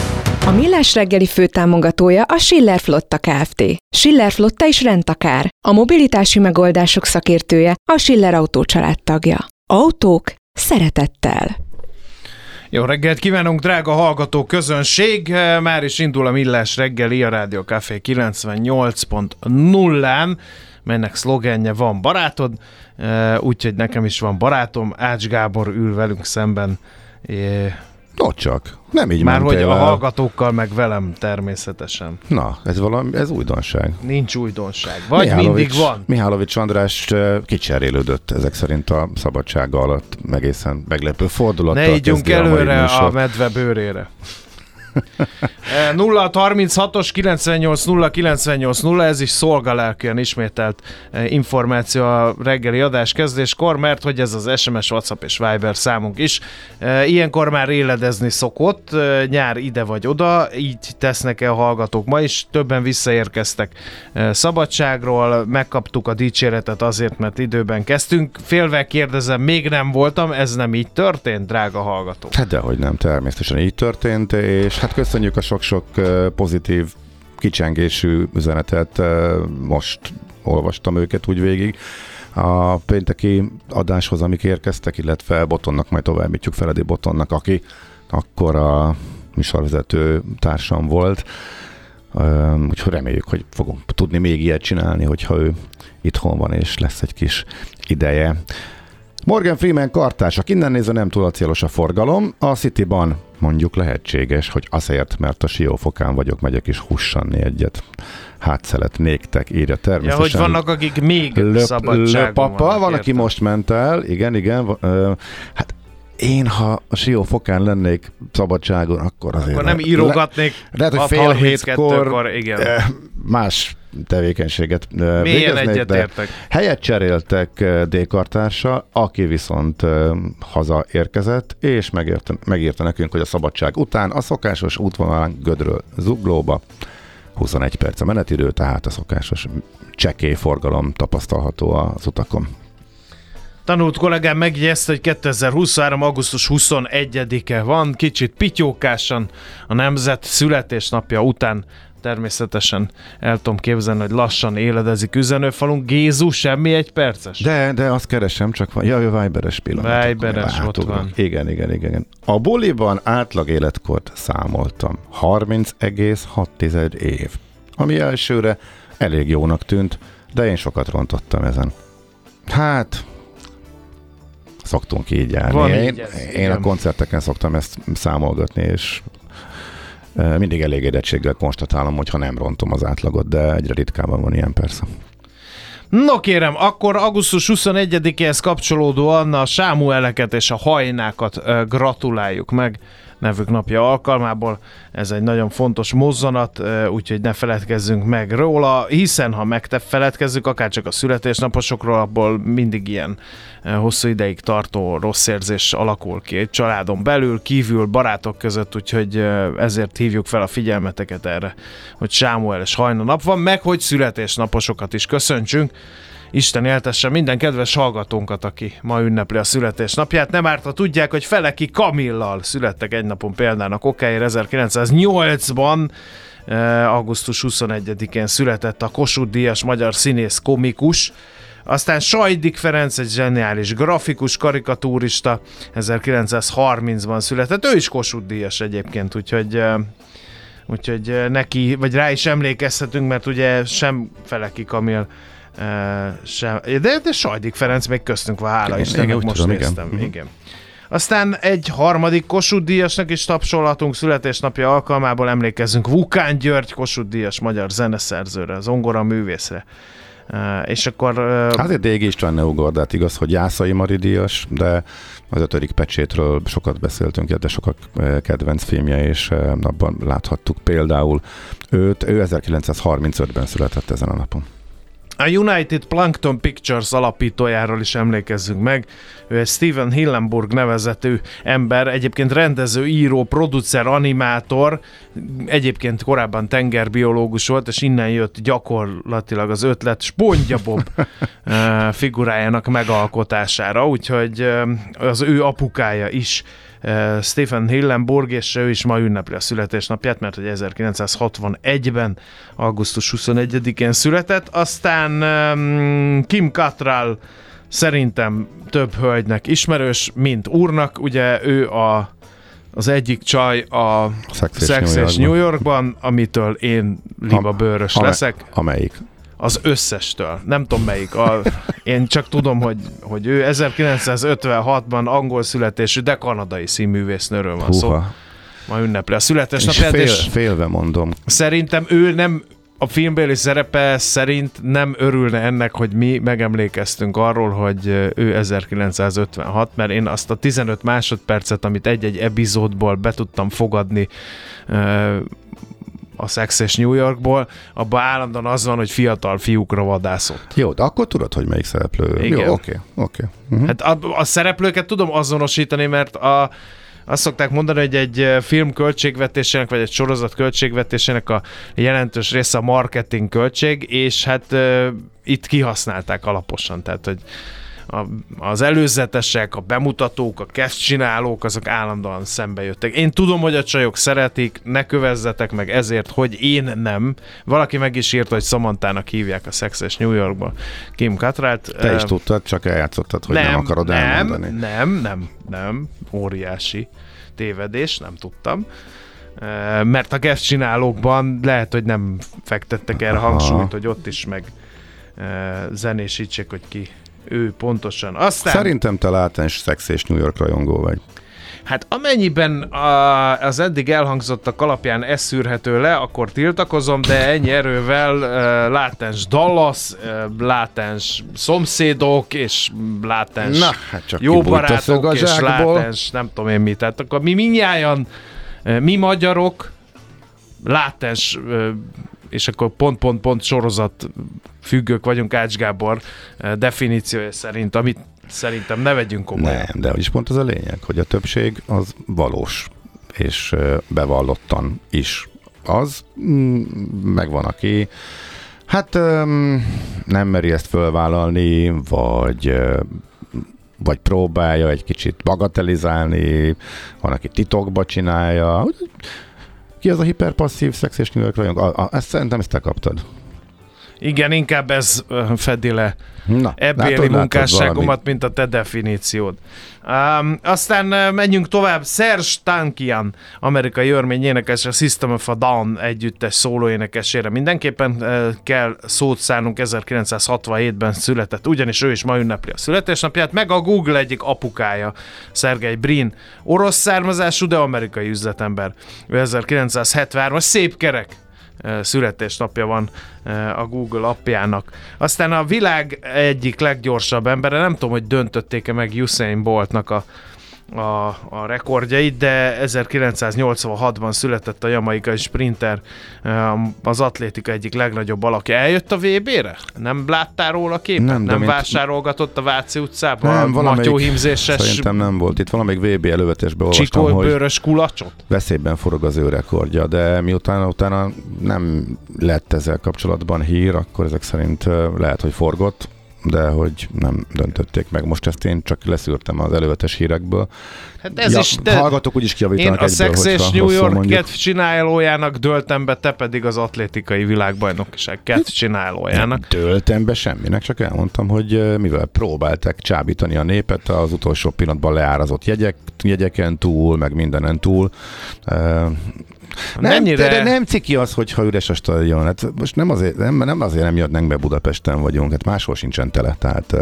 A Millás reggeli főtámogatója a Schiller Flotta Kft. Schiller Flotta is rendtakár. A mobilitási megoldások szakértője a Schiller Autó tagja. Autók szeretettel. Jó reggelt kívánunk, drága hallgató közönség! Már is indul a Millás reggeli a Rádió Café 98.0-án, melynek szlogenje van barátod, úgyhogy nekem is van barátom, Ács Gábor ül velünk szemben. Ott csak. Nem így Már hogy mentél a el. hallgatókkal, meg velem természetesen. Na, ez valami, ez újdonság. Nincs újdonság. Vagy Mihálovics- mindig van. Mihálovics András kicserélődött ezek szerint a szabadsága alatt egészen meglepő fordulattal. Ne a mai előre a műsort. medve bőrére. Eh, 0 36-os 98 0 98 0, ez is szolgalelkűen ismételt eh, információ a reggeli adás kezdéskor, mert hogy ez az SMS, WhatsApp és Viber számunk is. Eh, Ilyenkor már éledezni szokott, eh, nyár ide vagy oda, így tesznek-e a hallgatók ma is. Többen visszaérkeztek szabadságról, megkaptuk a dicséretet azért, mert időben kezdtünk. Félve kérdezem, még nem voltam, ez nem így történt, drága hallgatók. Hát dehogy nem, természetesen így történt, és hát köszönjük a sok-sok pozitív kicsengésű üzenetet, most olvastam őket úgy végig. A pénteki adáshoz, amik érkeztek, illetve Botonnak majd továbbítjuk Feledi Botonnak, aki akkor a műsorvezető társam volt. Úgyhogy reméljük, hogy fogunk tudni még ilyet csinálni, hogyha ő itthon van és lesz egy kis ideje. Morgan Freeman kartársak, innen nézve nem túl célos a forgalom. A Cityban mondjuk lehetséges, hogy azért, mert a siófokán vagyok, megyek is hussanni egyet. Hát szeretnéktek, írja Ja, természetesen. hogy vannak, akik még Löp, szabadságon vannak, van, aki most ment el, igen, igen. Ö, hát én, ha a siófokán lennék szabadságon, akkor azért... Akkor nem le- írogatnék lehet, hogy fél 6.32-kor, hétkor igen. más tevékenységet végeznék, de egyetértek. helyet cseréltek D-kartársa, aki viszont hazaérkezett, és megírta, megírta nekünk, hogy a szabadság után a szokásos útvonalán Gödről Zuglóba 21 perc a menetidő, tehát a szokásos csekély forgalom tapasztalható az utakon. Tanult kollégám megjegyezte, hogy 2023. augusztus 21-e van, kicsit pityókásan a nemzet születésnapja után természetesen el tudom képzelni, hogy lassan éledezik üzenőfalunk. Gézu, semmi egy perces? De, de azt keresem, csak van. Jaj, Viberes pillanat. Viberes, ott van. Igen, igen, igen. igen. A buliban átlag életkort számoltam. 30,6 év. Ami elsőre elég jónak tűnt, de én sokat rontottam ezen. Hát, szoktunk így járni. Van én, így ez, én igen. a koncerteken szoktam ezt számolgatni, és mindig elégedettséggel konstatálom, hogy ha nem rontom az átlagot, de egyre ritkábban van ilyen persze. No kérem, akkor augusztus 21-éhez kapcsolódóan a Sámueleket és a hajnákat gratuláljuk meg nevük napja alkalmából. Ez egy nagyon fontos mozzanat, úgyhogy ne feledkezzünk meg róla, hiszen ha megfeledkezzük akár csak a születésnaposokról, abból mindig ilyen hosszú ideig tartó rossz érzés alakul ki egy családon belül, kívül, barátok között, úgyhogy ezért hívjuk fel a figyelmeteket erre, hogy Sámuel és hajna nap van, meg hogy születésnaposokat is köszöntsünk. Isten éltesse minden kedves hallgatónkat, aki ma ünnepli a születésnapját. Nem árt, ha tudják, hogy Feleki Kamillal születtek egy napon például a Kokáért 1908-ban, eh, augusztus 21-én született a Kossuth Díjas magyar színész komikus, aztán Sajdik Ferenc, egy zseniális grafikus, karikatúrista, 1930-ban született, ő is Kossuth Díjas egyébként, úgyhogy eh, úgyhogy eh, neki, vagy rá is emlékezhetünk, mert ugye sem Feleki Kamil sem, de, de Sajdik Ferenc még köztünk van, hála Istennek, igen, most tudom, igen. néztem. Mhm. Igen. Aztán egy harmadik Kossuth Díjasnak is tapsolhatunk születésnapja alkalmából emlékezzünk Vukán György Kossuth Díjas magyar zeneszerzőre, zongora művészre. Uh, és akkor uh, egy Dégi István ne ugordát, igaz, hogy Jászai Mari díjas, de az ötödik pecsétről sokat beszéltünk, de sokak kedvenc filmje, és abban láthattuk például őt. Ő 1935-ben született ezen a napon. A United Plankton Pictures alapítójáról is emlékezzünk meg. Ő egy Steven Hillenburg nevezetű ember, egyébként rendező, író, producer, animátor, egyébként korábban tengerbiológus volt, és innen jött gyakorlatilag az ötlet Spondja Bob eh, figurájának megalkotására, úgyhogy eh, az ő apukája is Stephen Hillenburg, és ő is ma ünnepli a születésnapját, mert hogy 1961-ben, augusztus 21-én született. Aztán um, Kim Cattrall szerintem több hölgynek ismerős, mint úrnak. Ugye ő a az egyik csaj a Sex és New Yorkban. Amitől én liba bőrös Ame- leszek. Amelyik? Az összestől. Nem tudom melyik. A, én csak tudom, hogy, hogy ő 1956-ban angol születésű, de kanadai színművésznőről van szó. Húha. Ma ünnepli a És születésnapját, fél, és félve mondom. szerintem ő nem a filmbéli szerepe szerint nem örülne ennek, hogy mi megemlékeztünk arról, hogy ő 1956, mert én azt a 15 másodpercet, amit egy-egy epizódból be tudtam fogadni a Sex és New Yorkból, abban állandóan az van, hogy fiatal fiúkra vadászott. Jó, de akkor tudod, hogy melyik szereplő. Igen. Jó, oké, oké. Mhm. Hát a, a szereplőket tudom azonosítani, mert a, azt szokták mondani, hogy egy eh, film költségvetésének, vagy egy sorozat költségvetésének a jelentős része a marketing költség, és hát uh, itt kihasználták alaposan, tehát hogy a, az előzetesek, a bemutatók, a csinálók, azok állandóan szembe jöttek. Én tudom, hogy a csajok szeretik, ne kövezzetek meg ezért, hogy én nem. Valaki meg is írta, hogy Samantának hívják a Sex és New Yorkba Kim Cattrallt. Te is tudtad, csak eljátszottad, hogy nem, nem akarod nem, elmondani. Nem, nem, nem. Óriási tévedés, nem tudtam. Mert a guest csinálókban lehet, hogy nem fektettek erre hangsúlyt, hogy ott is meg zenésítsék, hogy ki ő pontosan. Aztán, Szerintem te látens szex és New York rajongó vagy. hát amennyiben a, az eddig elhangzottak alapján ez szűrhető le, akkor tiltakozom, de ennyi erővel uh, látens Dallas, uh, látens szomszédok, és látens Na, hát csak jó barátok és látens, nem tudom én mit. Tehát akkor mi minnyáján, mi magyarok, látens, és akkor pont-pont-pont sorozat függők vagyunk Ács Gábor eh, definíciója szerint, amit szerintem ne vegyünk komolyan. Nem, de is pont az a lényeg, hogy a többség az valós, és ö, bevallottan is az. Mm, Megvan, aki hát nem meri ezt fölvállalni, vagy ö, vagy próbálja egy kicsit bagatelizálni, van, aki titokba csinálja. Ki az a hiperpasszív szex és New York rajongó? A- a- Ezt szerintem ezt te kaptad. Igen, inkább ez fedi le Na, ebbéli látod, munkásságomat, mint a te definíciód. Um, aztán menjünk tovább. Serge Tankian, amerikai örmény énekes, a System of a Down együttes szólóénekesére. Mindenképpen uh, kell szót szánunk 1967-ben született, ugyanis ő is ma ünnepli a születésnapját, meg a Google egyik apukája, Sergey Brin. Orosz származású, de amerikai üzletember. Ő 1973-as szép kerek születésnapja van a Google appjának. Aztán a világ egyik leggyorsabb embere, nem tudom, hogy döntötték-e meg Usain Boltnak a, a, a rekordjait, de 1986-ban született a jamaikai sprinter, ö, az atlétika egyik legnagyobb alakja. Eljött a VB-re? Nem láttál róla képet? Nem, Nem, vásárolgatott a Váci utcában? Nem, valamelyik, matyóhímzéses Szerintem nem volt itt. Valamelyik VB elővetésben olvastam, hogy csikóbőrös kulacsot? veszélyben forog az ő rekordja, de miután utána nem lett ezzel kapcsolatban hír, akkor ezek szerint ö, lehet, hogy forgott, de hogy nem döntötték meg. Most ezt én csak leszűrtem az előzetes hírekből. Hát ez ja, is, de Hallgatók úgyis Én kiavítanak a Sex egyből, és New York csinálójának döltem be, te pedig az atlétikai világbajnokság kedv csinálójának. Töltem be semminek, csak elmondtam, hogy mivel próbálták csábítani a népet az utolsó pillanatban leárazott jegyek, jegyeken túl, meg mindenen túl. Nem, Mennyire- de, nem ciki az, hogyha üres a stadion. Hát most nem azért nem, nem azért nem jöttnek be Budapesten vagyunk, hát máshol sincsen tele. Tehát,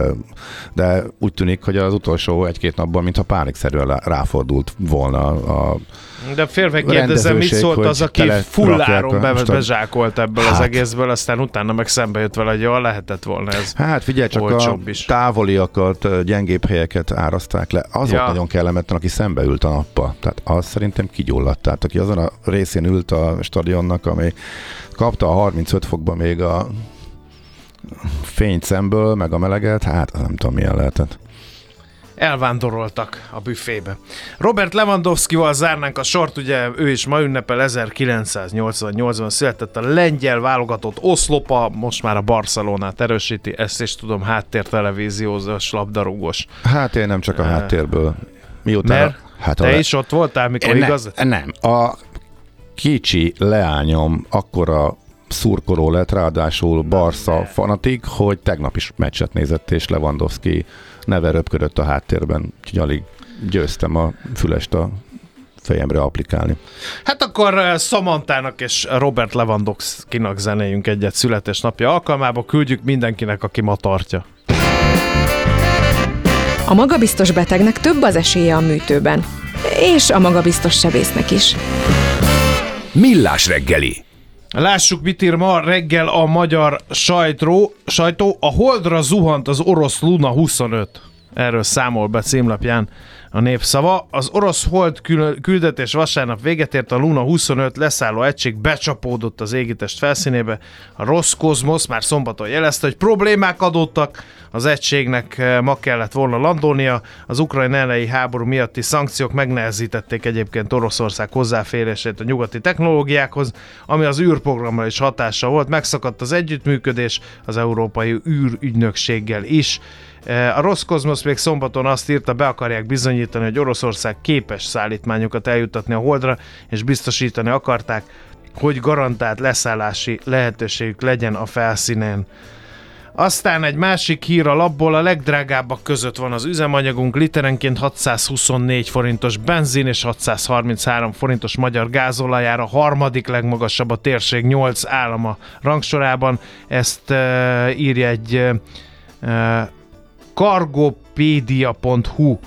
de úgy tűnik, hogy az utolsó egy-két napban, mintha pánikszerűen ráfordult volna a De félve kérdezem, mit szólt az, aki fulláron be, bezsákolt ebből az Hát. egészből, aztán utána meg szembe jött vele, hogy jól lehetett volna ez. Hát figyelj, csak a is. távoliakat, gyengébb helyeket áraszták le. Az Ja. volt nagyon kellemetlen, aki szembe ült a nappal. Tehát az szerintem kigyulladt. Tehát aki azon a részén ült a stadionnak, ami kapta a 35 fokba még a fényt szemből, meg a meleget, hát nem tudom milyen lehetett. Elvándoroltak a büfébe. Robert Lewandowski-val zárnánk a sort, ugye ő is ma ünnepel 1988-ban született a lengyel válogatott oszlopa, most már a Barcelonát erősíti, ezt is tudom, háttértelevíziózós labdarúgós. Hát én nem csak a háttérből. Miután Mert hát a Te le- is ott voltál, mikor Én igaz? nem, nem. A kicsi leányom akkora szurkoló lett, ráadásul Barca fanatik, hogy tegnap is meccset nézett, és Lewandowski neve röpködött a háttérben. Úgyhogy alig győztem a fülest a fejemre applikálni. Hát akkor uh, Samantának és Robert Lewandowski-nak zenéjünk egyet születésnapja alkalmába, küldjük mindenkinek, aki ma tartja. A magabiztos betegnek több az esélye a műtőben. És a magabiztos sebésznek is. Millás reggeli. Lássuk, mit ír ma reggel a magyar sajtró, sajtó. A holdra zuhant az orosz Luna 25. Erről számol be címlapján a népszava. Az orosz hold kül- küldetés vasárnap véget ért, a Luna 25 leszálló egység becsapódott az égitest felszínébe. A Roszkozmosz már szombaton jelezte, hogy problémák adottak, az egységnek eh, ma kellett volna landolnia. Az ukrajn elleni háború miatti szankciók megnehezítették egyébként Oroszország hozzáférését a nyugati technológiákhoz, ami az űrprogramra is hatással volt. Megszakadt az együttműködés az Európai űrügynökséggel is. Eh, A Roszkozmosz még szombaton azt írta, be akarják bizonyítani, hogy Oroszország képes szállítmányokat eljutatni a Holdra, és biztosítani akarták, hogy garantált leszállási lehetőségük legyen a felszínen. Aztán egy másik hír a labból, a legdrágábbak között van az üzemanyagunk, literenként 624 forintos benzin és 633 forintos magyar gázolajára, harmadik legmagasabb a térség 8 állama rangsorában. Ezt uh, írja egy uh, cargopedia.hu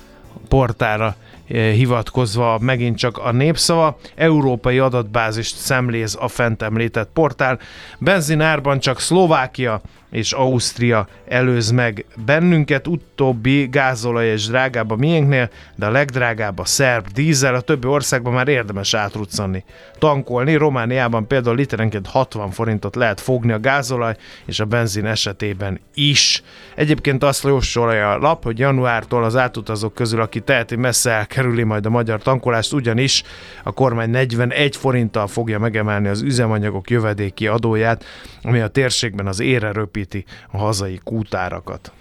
portára eh, hivatkozva megint csak a népszava. Európai adatbázist szemléz a fent említett portál. Benzinárban csak Szlovákia és Ausztria előz meg bennünket, utóbbi gázolaj és drágább a miénknél, de a legdrágább a szerb dízel, a többi országban már érdemes átruccanni. Tankolni, Romániában például literenként 60 forintot lehet fogni a gázolaj és a benzin esetében is. Egyébként azt jósolja a lap, hogy januártól az átutazók közül, aki teheti, messze elkerüli majd a magyar tankolást, ugyanis a kormány 41 forinttal fogja megemelni az üzemanyagok jövedéki adóját, ami a térségben az ére röpíti a hazai kútárakat.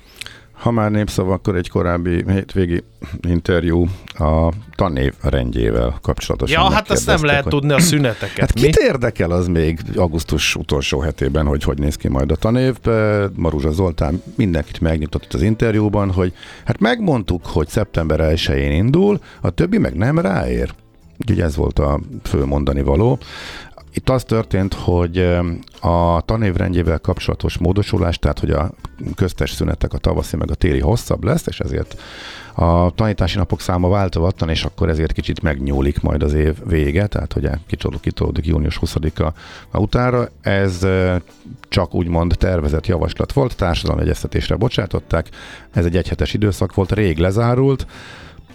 Ha már népszava, akkor egy korábbi hétvégi interjú a tanév rendjével kapcsolatosan. Ja, hát azt nem lehet hogy... tudni a szüneteket. Hát mi? kit érdekel az még augusztus utolsó hetében, hogy hogy néz ki majd a tanév? Maruzsa Zoltán mindenkit megnyugtatott az interjúban, hogy hát megmondtuk, hogy szeptember 1-én indul, a többi meg nem ráér. Úgyhogy ez volt a fő mondani való. Itt az történt, hogy a tanévrendjével kapcsolatos módosulás, tehát hogy a köztes szünetek a tavaszi meg a téli hosszabb lesz, és ezért a tanítási napok száma változatlan, és akkor ezért kicsit megnyúlik majd az év vége, tehát hogy kitolódik június 20-a utára. Ez csak úgymond tervezett javaslat volt, társadalmi egyeztetésre bocsátották, ez egy egyhetes időszak volt, rég lezárult,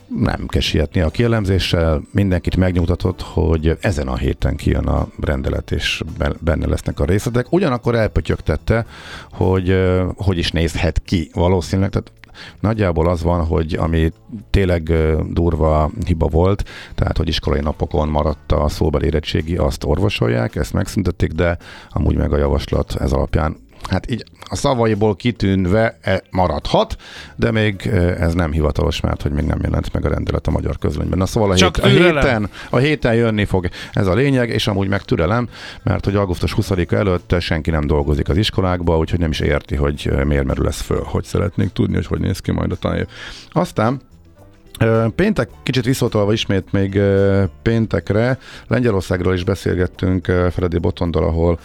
nem kell sietni a kielemzéssel, mindenkit megnyugtatott, hogy ezen a héten kijön a rendelet, és benne lesznek a részletek. Ugyanakkor elpötyögtette, hogy hogy is nézhet ki valószínűleg, tehát Nagyjából az van, hogy ami tényleg durva hiba volt, tehát hogy iskolai napokon maradt a szóbeli érettségi, azt orvosolják, ezt megszüntették, de amúgy meg a javaslat ez alapján hát így a szavaiból kitűnve e maradhat, de még e, ez nem hivatalos, mert hogy még nem jelent meg a rendelet a magyar közlönyben. Na szóval a, hét, a, héten, a héten jönni fog ez a lényeg, és amúgy meg türelem, mert hogy augusztus 20-a előtt senki nem dolgozik az iskolákba, úgyhogy nem is érti, hogy miért merül ez föl, hogy szeretnék tudni, hogy hogy néz ki majd a tanév. Aztán Péntek, kicsit visszatolva ismét még péntekre, Lengyelországról is beszélgettünk Freddy Botondal, ahol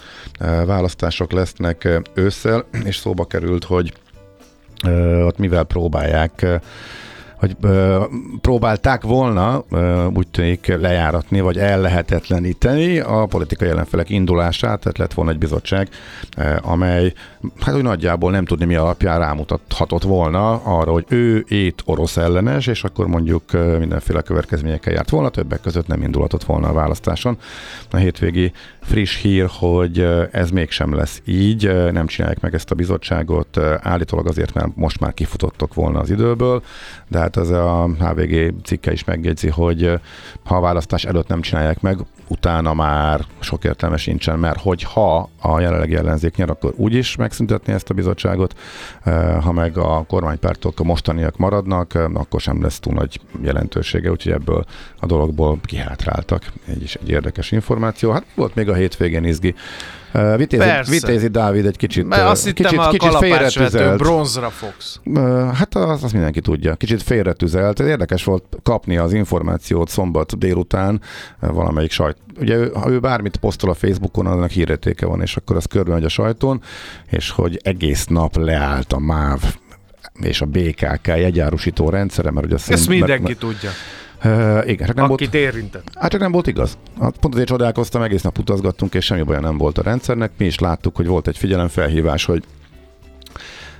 választások lesznek ősszel, és szóba került, hogy ott mivel próbálják hogy ö, próbálták volna ö, úgy tűnik lejáratni, vagy ellehetetleníteni a politikai ellenfelek indulását, tehát lett volna egy bizottság, ö, amely hát úgy nagyjából nem tudni mi alapján rámutathatott volna arra, hogy ő ét orosz ellenes, és akkor mondjuk ö, mindenféle következményekkel járt volna, többek között nem indulhatott volna a választáson. A hétvégi friss hír, hogy ez mégsem lesz így, nem csinálják meg ezt a bizottságot, állítólag azért, mert most már kifutottok volna az időből, de hát az a HVG cikke is megjegyzi, hogy ha a választás előtt nem csinálják meg, utána már sok értelme sincsen, mert hogyha a jelenlegi ellenzék nyer, akkor úgyis megszüntetni ezt a bizottságot, ha meg a kormánypártok a mostaniak maradnak, akkor sem lesz túl nagy jelentősége, úgyhogy ebből a dologból kihátráltak. Egy is egy érdekes információ. Hát volt még a hétvégén izgi. Vitézi, Vitézi Dávid egy kicsit, Mert azt hittem kicsit, kicsit félretüzelt. bronzra fogsz. Hát az, azt mindenki tudja. Kicsit félretüzelt. Érdekes volt kapni az információt szombat délután valamelyik sajt. Ugye ha ő bármit posztol a Facebookon, annak hírértéke van, és akkor az körbe megy a sajton, és hogy egész nap leállt a MÁV és a BKK jegyárusító rendszere, mert ugye a Ezt mindenki mert, tudja. Uh, igen, csak nem Akit volt, érintett. Hát csak nem volt igaz. Hát pont azért csodálkoztam, egész nap utazgattunk, és semmi baja nem volt a rendszernek. Mi is láttuk, hogy volt egy figyelemfelhívás, hogy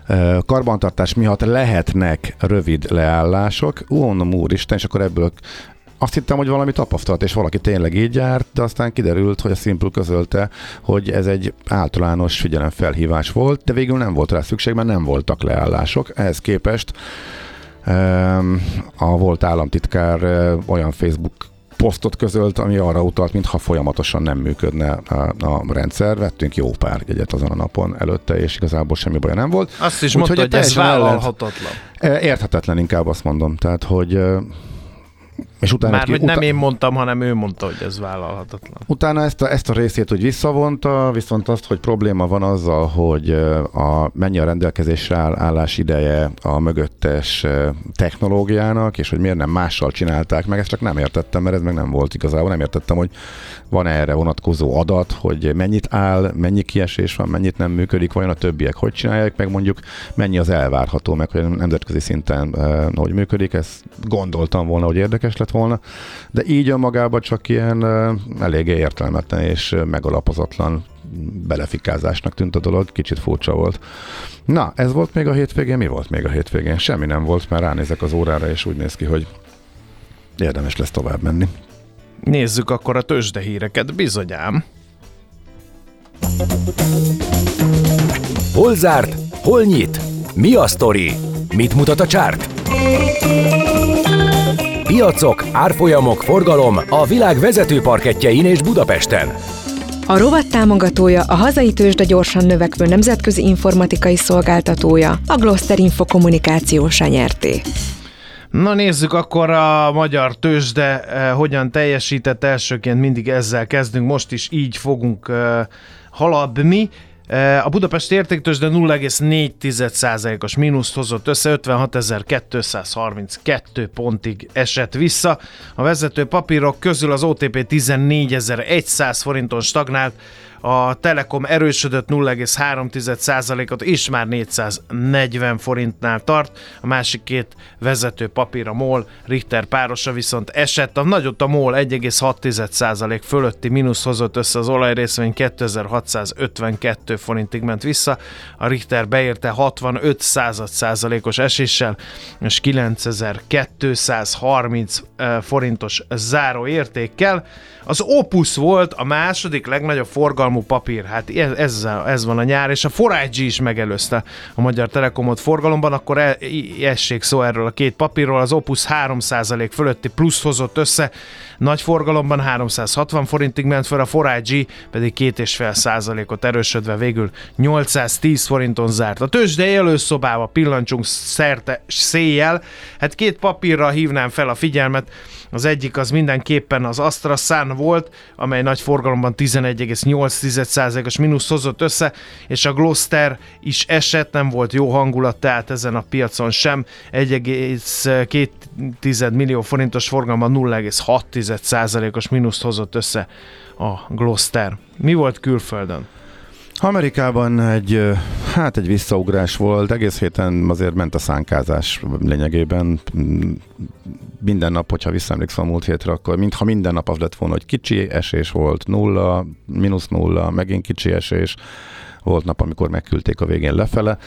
uh, karbantartás miatt lehetnek rövid leállások. Ó, mondom, úristen, és akkor ebből azt hittem, hogy valami tapasztalat, és valaki tényleg így járt, de aztán kiderült, hogy a Simple közölte, hogy ez egy általános figyelemfelhívás volt, de végül nem volt rá szükség, mert nem voltak leállások. Ehhez képest a volt államtitkár olyan Facebook posztot közölt, ami arra utalt, mintha folyamatosan nem működne a, a rendszer. Vettünk jó pár jegyet azon a napon előtte, és igazából semmi baj nem volt. Azt is Úgy, mondta, hogy, hogy ez vállalhatatlan. Érthetetlen inkább azt mondom. Tehát, hogy és utána Már hogy nem én mondtam, hanem ő mondta, hogy ez vállalhatatlan. Utána ezt a, ezt a részét hogy visszavonta, viszont azt, hogy probléma van azzal, hogy a, mennyi a rendelkezésre áll, állás ideje a mögöttes technológiának, és hogy miért nem mással csinálták meg, ezt csak nem értettem, mert ez meg nem volt igazából. Nem értettem, hogy van -e erre vonatkozó adat, hogy mennyit áll, mennyi kiesés van, mennyit nem működik, vajon a többiek hogy csinálják, meg mondjuk mennyi az elvárható, meg hogy nemzetközi szinten hogy működik. Ezt gondoltam volna, hogy érdekes lett volna, de így önmagában csak ilyen eléggé értelmetlen és megalapozatlan belefikázásnak tűnt a dolog, kicsit furcsa volt. Na, ez volt még a hétvégén, mi volt még a hétvégén? Semmi nem volt, mert ránézek az órára, és úgy néz ki, hogy érdemes lesz tovább menni. Nézzük akkor a tőzsdehíreket, bizonyám. Hol zárt? Hol nyit? Mi a sztori? Mit mutat a csárt? Piacok, árfolyamok, forgalom a világ vezető parketjein és Budapesten. A rovat támogatója a hazai tőzsde gyorsan növekvő nemzetközi informatikai szolgáltatója, a Gloster Info kommunikációsa nyerté. Na nézzük akkor a magyar tőzsde eh, hogyan teljesített elsőként, mindig ezzel kezdünk, most is így fogunk eh, haladni. A Budapest értéktőzsde 0,4%-os mínuszt hozott össze, 56.232 pontig esett vissza. A vezető papírok közül az OTP 14.100 forinton stagnált, a Telekom erősödött 0,3%-ot, és már 440 forintnál tart. A másik két vezető papír a MOL, Richter párosa viszont esett. A nagyot a MOL 1,6% fölötti mínusz hozott össze az olajrészvény 2652 forintig ment vissza. A Richter beérte 65 százalékos eséssel, és 9230 eh, forintos záróértékkel. Az Opus volt a második legnagyobb forgalmú papír, hát ez, ez, ez van a nyár, és a 4 is megelőzte a Magyar Telekomot forgalomban, akkor e, i- essék szó erről a két papírról, az Opus 3% fölötti plusz hozott össze, nagy forgalomban 360 forintig ment fel, a 4 pedig 2,5%-ot erősödve végül 810 forinton zárt. A tőzsdei előszobába pillancsunk szerte széjjel, hát két papírra hívnám fel a figyelmet, az egyik az mindenképpen az AstraZan volt, amely nagy forgalomban 11,8%-os mínusz hozott össze, és a Gloster is esett, nem volt jó hangulat, tehát ezen a piacon sem. 1,2 millió forintos forgalomban 0,6%-os mínuszt hozott össze a Gloster. Mi volt külföldön? Amerikában egy, hát egy visszaugrás volt, egész héten azért ment a szánkázás lényegében. Minden nap, hogyha visszaemlékszem a múlt hétre, akkor mintha minden nap az lett volna, hogy kicsi esés volt, nulla, mínusz nulla, megint kicsi esés, volt nap, amikor megküldték a végén lefele.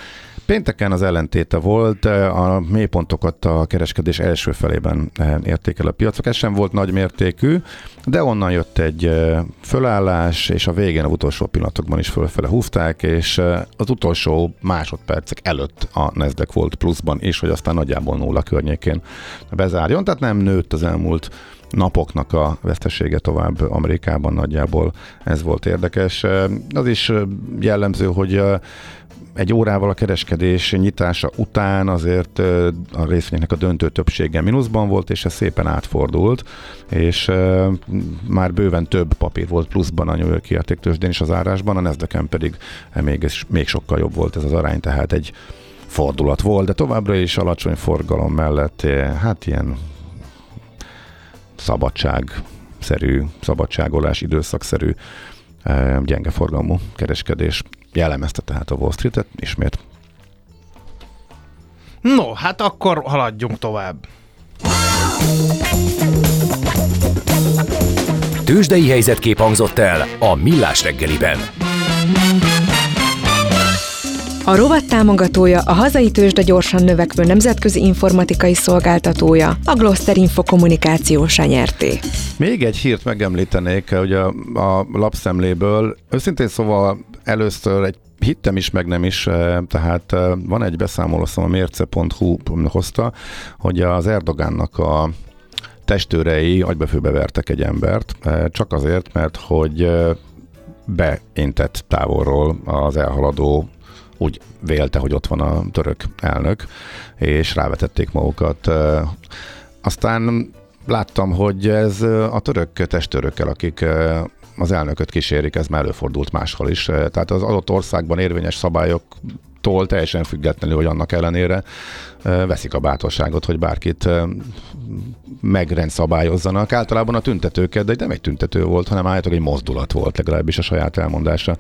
Pénteken az ellentéte volt, a mélypontokat a kereskedés első felében eh, érték el a piacok. Ez sem volt nagy mértékű, de onnan jött egy eh, fölállás, és a végén a utolsó pillanatokban is fölfele húzták, és eh, az utolsó másodpercek előtt a Nasdaq volt pluszban, és hogy aztán nagyjából nulla környékén bezárjon, tehát nem nőtt az elmúlt napoknak a vesztesége tovább Amerikában nagyjából ez volt érdekes. Az is jellemző, hogy egy órával a kereskedés nyitása után azért a részvényeknek a döntő többsége mínuszban volt, és ez szépen átfordult, és már bőven több papír volt pluszban a New York értéktősdén is az árásban, a nasdaq pedig még, még sokkal jobb volt ez az arány, tehát egy fordulat volt, de továbbra is alacsony forgalom mellett, hát ilyen szabadságszerű, szabadságolás, időszakszerű, gyenge forgalmú kereskedés jellemezte tehát a Wall Street-et ismét. No, hát akkor haladjunk tovább. Tőzsdei helyzetkép hangzott el a Millás reggeliben. A rovat támogatója a hazai tőzsde gyorsan növekvő nemzetközi informatikai szolgáltatója, a Gloster Info kommunikációsa nyerté. Még egy hírt megemlítenék, hogy a, a lapszemléből, őszintén szóval először egy hittem is, meg nem is, tehát van egy beszámoló, szóval a mérce.hu hozta, hogy az Erdogánnak a testőrei agybefőbe vertek egy embert, csak azért, mert hogy beintett távolról az elhaladó úgy vélte, hogy ott van a török elnök, és rávetették magukat. Aztán láttam, hogy ez a török testőrökkel, akik az elnököt kísérik, ez már előfordult máshol is. Tehát az adott országban érvényes szabályoktól teljesen függetlenül, hogy annak ellenére veszik a bátorságot, hogy bárkit megrendszabályozzanak. Általában a tüntetőket, de nem egy tüntető volt, hanem állítólag egy mozdulat volt, legalábbis a saját elmondása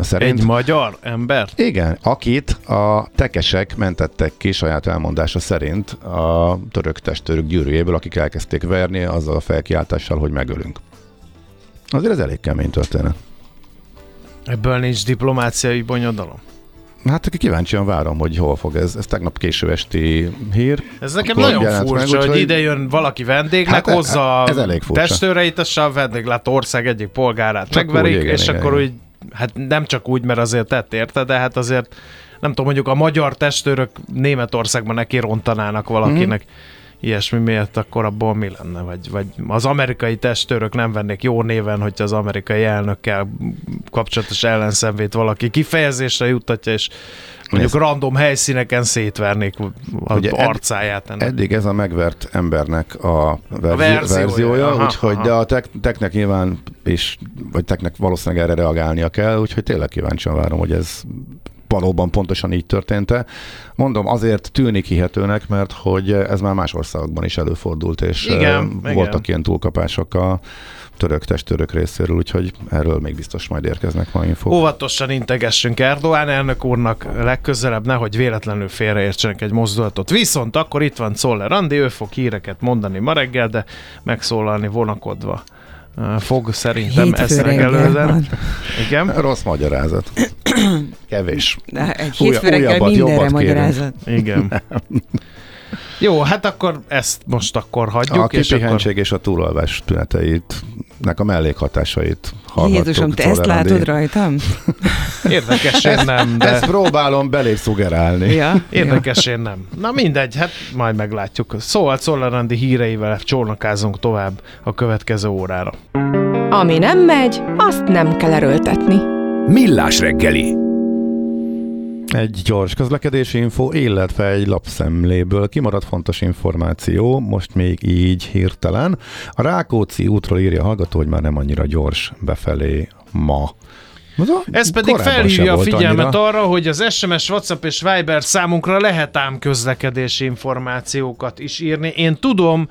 szerint. Egy magyar ember? Igen, akit a tekesek mentettek ki saját elmondása szerint a török testőrök gyűrűjéből, akik elkezdték verni azzal a felkiáltással, hogy megölünk. Azért ez elég kemény történet. Ebből nincs diplomáciai bonyodalom. Hát aki kíváncsian várom, hogy hol fog ez. Ez tegnap késő esti hír. Ez nekem nagyon furcsa, meg, hogy úgyhogy- ide jön valaki vendégnek, Hát, hát, hozza ez elég furcsa. testőreit, és a vendéglátó ország egyik polgárát Csak megverik, úgy, igen, és igen, akkor igen. úgy, hát nem csak úgy, mert azért tett érte, de hát azért nem tudom, mondjuk a magyar testőrök Németországban neki rontanának valakinek. Mhm. Ilyesmi miért, akkor abból mi lenne? Vagy, vagy az amerikai testőrök nem vennék jó néven, hogyha az amerikai elnökkel kapcsolatos ellenszenvét valaki kifejezésre juttatja, és mondjuk Ez- random helyszíneken szétvernék az Ugye arcáját ennek. Eddig ez a megvert embernek a, verzi- verziója, verziója, aha, úgyhogy aha. de a tek, teknek nyilván is, vagy teknek valószínűleg erre reagálnia kell, úgyhogy tényleg kíváncsian várom, hogy ez valóban pontosan így történt-e. Mondom, azért tűnik hihetőnek, mert hogy ez már más országokban is előfordult, és Igen, eh, igen. voltak ilyen túlkapások a török testőrök részéről, úgyhogy erről még biztos majd érkeznek ma infók. Óvatosan integessünk Erdoğan elnök úrnak legközelebb, nehogy véletlenül félreértsenek egy mozdulatot. Viszont akkor itt van Czoller Andi, ő fog híreket mondani ma reggel, de megszólalni vonakodva fog szerintem ezt van. Igen, Rossz magyarázat. Kevés. Na, Egy Újabb- hétfő reggel újabbat, mindenre magyarázat. igen. Jó, hát akkor ezt most akkor hagyjuk. A és akkor... és a túlalvás tüneteit, nek a mellékhatásait hallgattuk. Jézusom, te ezt Andi. látod rajtam? Érdekesen nem, de... Ezt próbálom belé szugerálni. Ja, Érdekes, én nem. Na mindegy, hát majd meglátjuk. Szóval Czoller Andi híreivel csónakázunk tovább a következő órára. Ami nem megy, azt nem kell erőltetni. Millás reggeli. Egy gyors közlekedési info, illetve egy lapszemléből kimaradt fontos információ, most még így hirtelen. A Rákóczi útról írja a hallgató, hogy már nem annyira gyors befelé ma. Ez pedig felhívja a figyelmet annyira. arra, hogy az SMS, WhatsApp és Viber számunkra lehet ám közlekedési információkat is írni. Én tudom,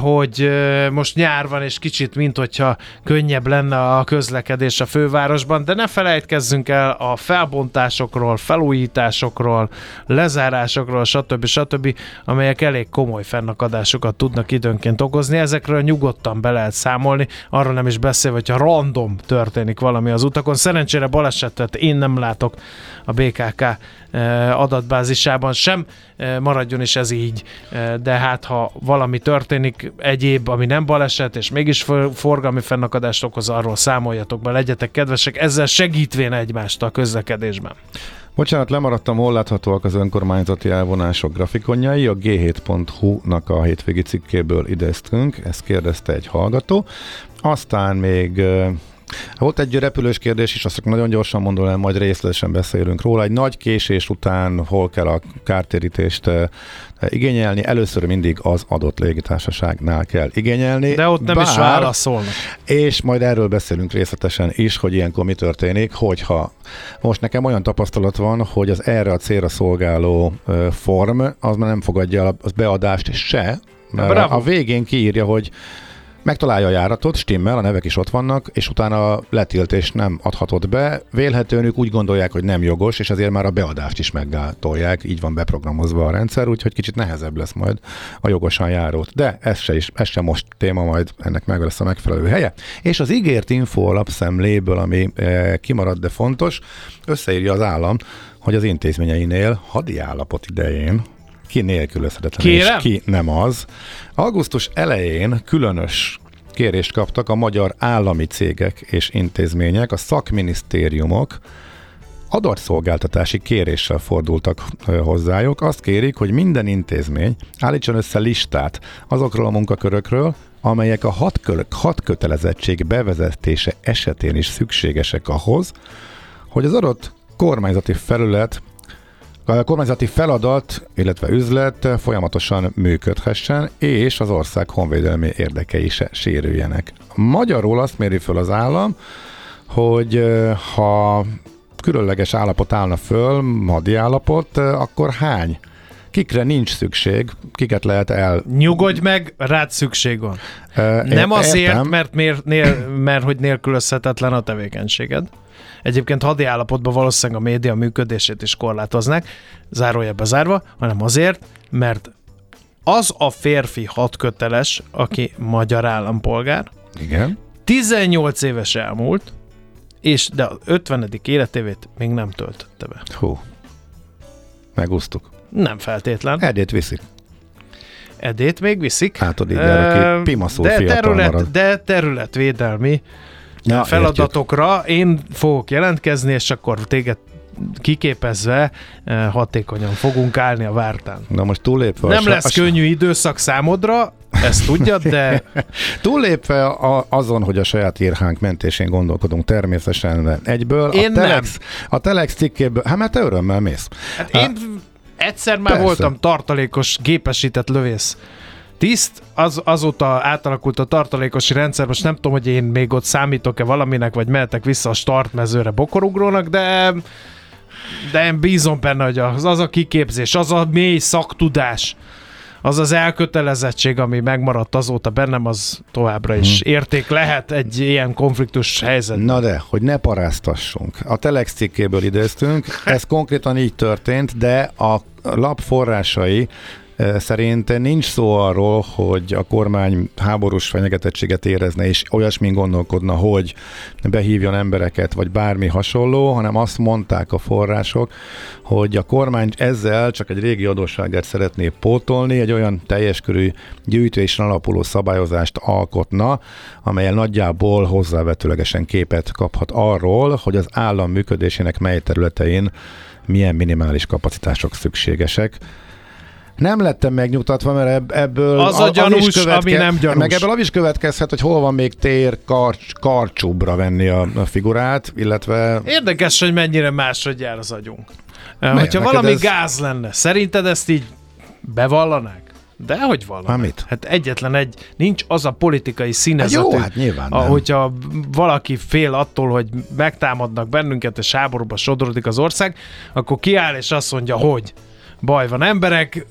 hogy most nyár van, és kicsit, mint hogyha könnyebb lenne a közlekedés a fővárosban, de ne felejtkezzünk el a felbontásokról, felújításokról, lezárásokról, stb. stb., amelyek elég komoly fennakadásokat tudnak időnként okozni. Ezekről nyugodtan be lehet számolni, arról nem is beszélve, hogyha random történik valami az utakon. Szerencsére balesetet én nem látok a BKK adatbázisában sem, maradjon is ez így, de hát ha valami történik egyéb, ami nem baleset, és mégis for- forgalmi fennakadást okoz, arról számoljatok be, legyetek kedvesek, ezzel segítvén egymást a közlekedésben. Bocsánat, lemaradtam, hol láthatóak az önkormányzati elvonások grafikonjai. A g7.hu-nak a hétvégi cikkéből idéztünk, ezt kérdezte egy hallgató. Aztán még volt egy repülős kérdés is, azt nagyon gyorsan mondom el, majd részletesen beszélünk róla. Egy nagy késés után hol kell a kártérítést eh, igényelni? Először mindig az adott légitársaságnál kell igényelni. De ott nem is válaszolnak. És majd erről beszélünk részletesen is, hogy ilyenkor mi történik, hogyha most nekem olyan tapasztalat van, hogy az erre a célra szolgáló ö, form, az már nem fogadja az beadást se, mert Bravo. a végén kiírja, hogy megtalálja a járatot, stimmel, a nevek is ott vannak, és utána a letiltést nem adhatod be. Vélhetően ők úgy gondolják, hogy nem jogos, és azért már a beadást is meggátolják, így van beprogramozva a rendszer, úgyhogy kicsit nehezebb lesz majd a jogosan járót. De ez se, is, ez sem most téma, majd ennek meg lesz a megfelelő helye. És az ígért info alapszemléből, ami e, kimarad, de fontos, összeírja az állam, hogy az intézményeinél hadi állapot idején ki nélkülözhetetlen, és ki nem az. Augusztus elején különös kérést kaptak a magyar állami cégek és intézmények, a szakminisztériumok adatszolgáltatási kéréssel fordultak hozzájuk. Azt kérik, hogy minden intézmény állítson össze listát azokról a munkakörökről, amelyek a hat, kö- hat kötelezettség bevezetése esetén is szükségesek ahhoz, hogy az adott kormányzati felület kormányzati feladat, illetve üzlet folyamatosan működhessen, és az ország honvédelmi érdekei se sérüljenek. Magyarul azt méri föl az állam, hogy ha különleges állapot állna föl, hadi állapot, akkor hány? Kikre nincs szükség, kiket lehet el... Nyugodj meg, rád szükség van. Ö, Nem ért- azért, értem. mert, mér, nél, mert hogy nélkülözhetetlen a tevékenységed. Egyébként hadi állapotban valószínűleg a média működését is korlátoznák, zárójelbe zárva, hanem azért, mert az a férfi hatköteles, aki magyar állampolgár, Igen. 18 éves elmúlt, és de a 50. életévét még nem töltötte be. Hú. Megúsztuk. Nem feltétlen. Edét viszik. Edét még viszik. Átod így el, Ö, aki pimaszul de, terület, marad. de területvédelmi Ja, feladatokra én fogok jelentkezni, és akkor téged kiképezve hatékonyan fogunk állni a vártán. Na most túllépve... Nem lesz a- könnyű időszak számodra, ezt tudjad, de Túllépve a, azon, hogy a saját írhánk mentésén gondolkodunk természetesen egyből, Én a Telex, a Telex cikkéből, hát mert te örömmel mész. hát én egyszer már Persze. voltam tartalékos, gépesített lövész tiszt, az, azóta átalakult a tartalékosi rendszer, most nem tudom, hogy én még ott számítok-e valaminek, vagy mehetek vissza a startmezőre bokorugrónak, de de én bízom benne, hogy az, az a kiképzés, az a mély szaktudás, az az elkötelezettség, ami megmaradt azóta bennem, az továbbra is érték lehet egy ilyen konfliktus helyzetben. Na de, hogy ne paráztassunk. A Telex cikkéből idéztünk, ez konkrétan így történt, de a lap forrásai szerint nincs szó arról, hogy a kormány háborús fenyegetettséget érezne, és olyasmin gondolkodna, hogy behívjon embereket, vagy bármi hasonló, hanem azt mondták a források, hogy a kormány ezzel csak egy régi adósságát szeretné pótolni, egy olyan teljes körű gyűjtésen alapuló szabályozást alkotna, amelyel nagyjából hozzávetőlegesen képet kaphat arról, hogy az állam működésének mely területein milyen minimális kapacitások szükségesek. Nem lettem megnyugtatva, mert ebb, ebből Az a is gyanús, ami nem gyanús. Meg ebből az is következhet, hogy hol van még tér karcs, karcsúbra venni a, a figurát, illetve Érdekes, hogy mennyire máshogy jár az agyunk. Miért? Hogyha valami ez- gáz lenne, szerinted ezt így bevallanák? De hogy mit? Hát egyetlen egy, nincs az a politikai színezetű, Hát jó, hát nyilván nem. hogyha valaki fél attól, hogy megtámadnak bennünket, és háborúba sodorodik az ország, akkor kiáll és azt mondja, hogy baj van emberek,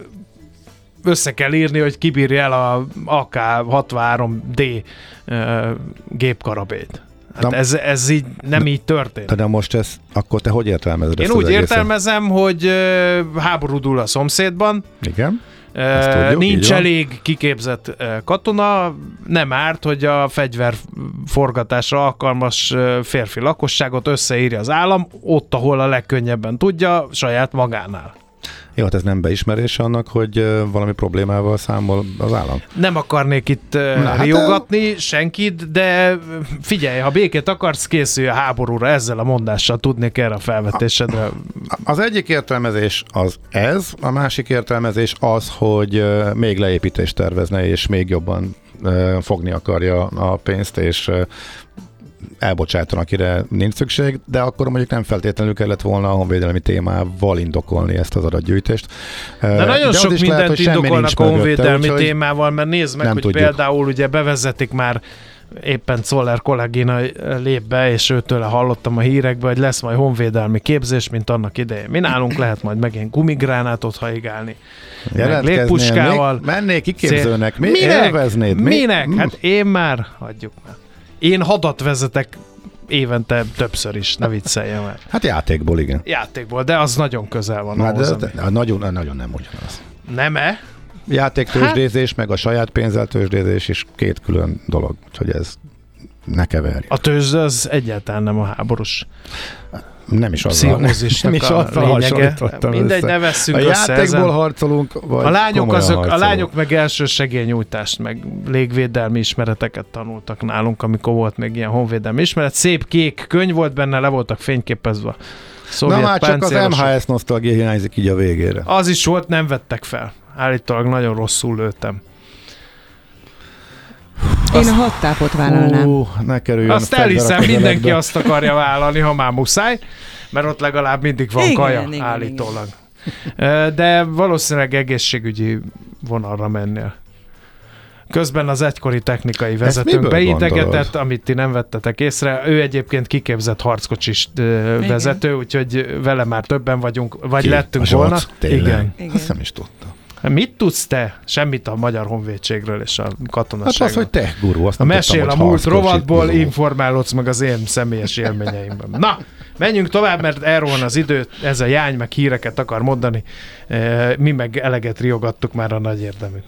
össze kell írni, hogy kibírja el a AK-63D ö, gépkarabét. Hát ez, ez így nem így történt. de most ez, akkor te hogy értelmezed Én ezt úgy értelmezem, hogy ö, háború dúl a szomszédban, Igen. Ezt tudjuk, nincs elég kiképzett katona, nem árt, hogy a fegyverforgatásra alkalmas férfi lakosságot összeírja az állam, ott, ahol a legkönnyebben tudja, saját magánál. Jó, hát ez nem beismerés annak, hogy valami problémával számol az állam. Nem akarnék itt Na, hát, riogatni senkit, de figyelj, ha békét akarsz, készülj a háborúra ezzel a mondással, tudnék erre a felvetésedre. Az egyik értelmezés az ez, a másik értelmezés az, hogy még leépítést tervezne, és még jobban fogni akarja a pénzt, és ö, elbocsátan, akire nincs szükség, de akkor mondjuk nem feltétlenül kellett volna a honvédelmi témával indokolni ezt az adatgyűjtést. De nagyon az sok mindent lehet, hogy indokolnak a mögötte, honvédelmi úgyhogy- témával, mert nézd meg, hogy tudjuk. például ugye bevezetik már éppen Czoller kollégina lép be, és őtőle hallottam a hírekbe, hogy lesz majd honvédelmi képzés, mint annak idején. Mi nálunk lehet majd megint gumigránátot haigálni, meg légpuskával. még mennél kiképzőnek, mi Minek? élveznéd? Mi- Minek? Mm. Hát én már, hagyjuk már. Én hadat vezetek évente többször is, ne vicceljem el. Hát játékból, igen. Játékból, de az nagyon közel van Hát ahhoz. de, ami- de, nagyon, nagyon nem ugyanaz. Nem-e? Játéktőzsdézés, meg a saját pénzzel tőzsdézés is két külön dolog, úgyhogy ez ne keverj. A tőzsde az egyáltalán nem a háborús Nem is az pszichózisnak nem is a azzal lényege. Mindegy, össze. ne vesszünk A össze játékból ezen. harcolunk, vagy A lányok, azok, a harcolunk? lányok meg első segélynyújtást, meg légvédelmi ismereteket tanultak nálunk, amikor volt még ilyen honvédelmi ismeret. Szép kék könyv volt benne, le voltak fényképezve. a Na Szovjet már csak az. MHS nosztalgia hiányzik így a végére. Az is volt, nem vettek fel. Állítólag nagyon rosszul lőttem. Én a hat tápot vállalnám. Hú, ne kerüljön Azt elhiszem, mindenki azt akarja vállalni, ha már muszáj, mert ott legalább mindig van Igen, kaja, igen, állítólag. Ö, De valószínűleg egészségügyi vonalra mennél. Közben az egykori technikai vezetőnk beintegetett, gondolod? amit ti nem vettetek észre. Ő egyébként kiképzett harckocsis Igen. vezető, úgyhogy vele már többen vagyunk, vagy Ki? lettünk A Zsolt? volna. Tényleg? Igen. Igen. Azt nem is tudtam. Mit tudsz te? Semmit a Magyar Honvédségről és a Hát katonaságról. az, hogy te guru, azt A mesél tudtam, a múlt rovatból, informálódsz meg az én személyes élményeimben. Na, menjünk tovább, mert erről van az idő, ez a jány meg híreket akar mondani, Eh, mi meg eleget riogattuk már a nagy érdeműt.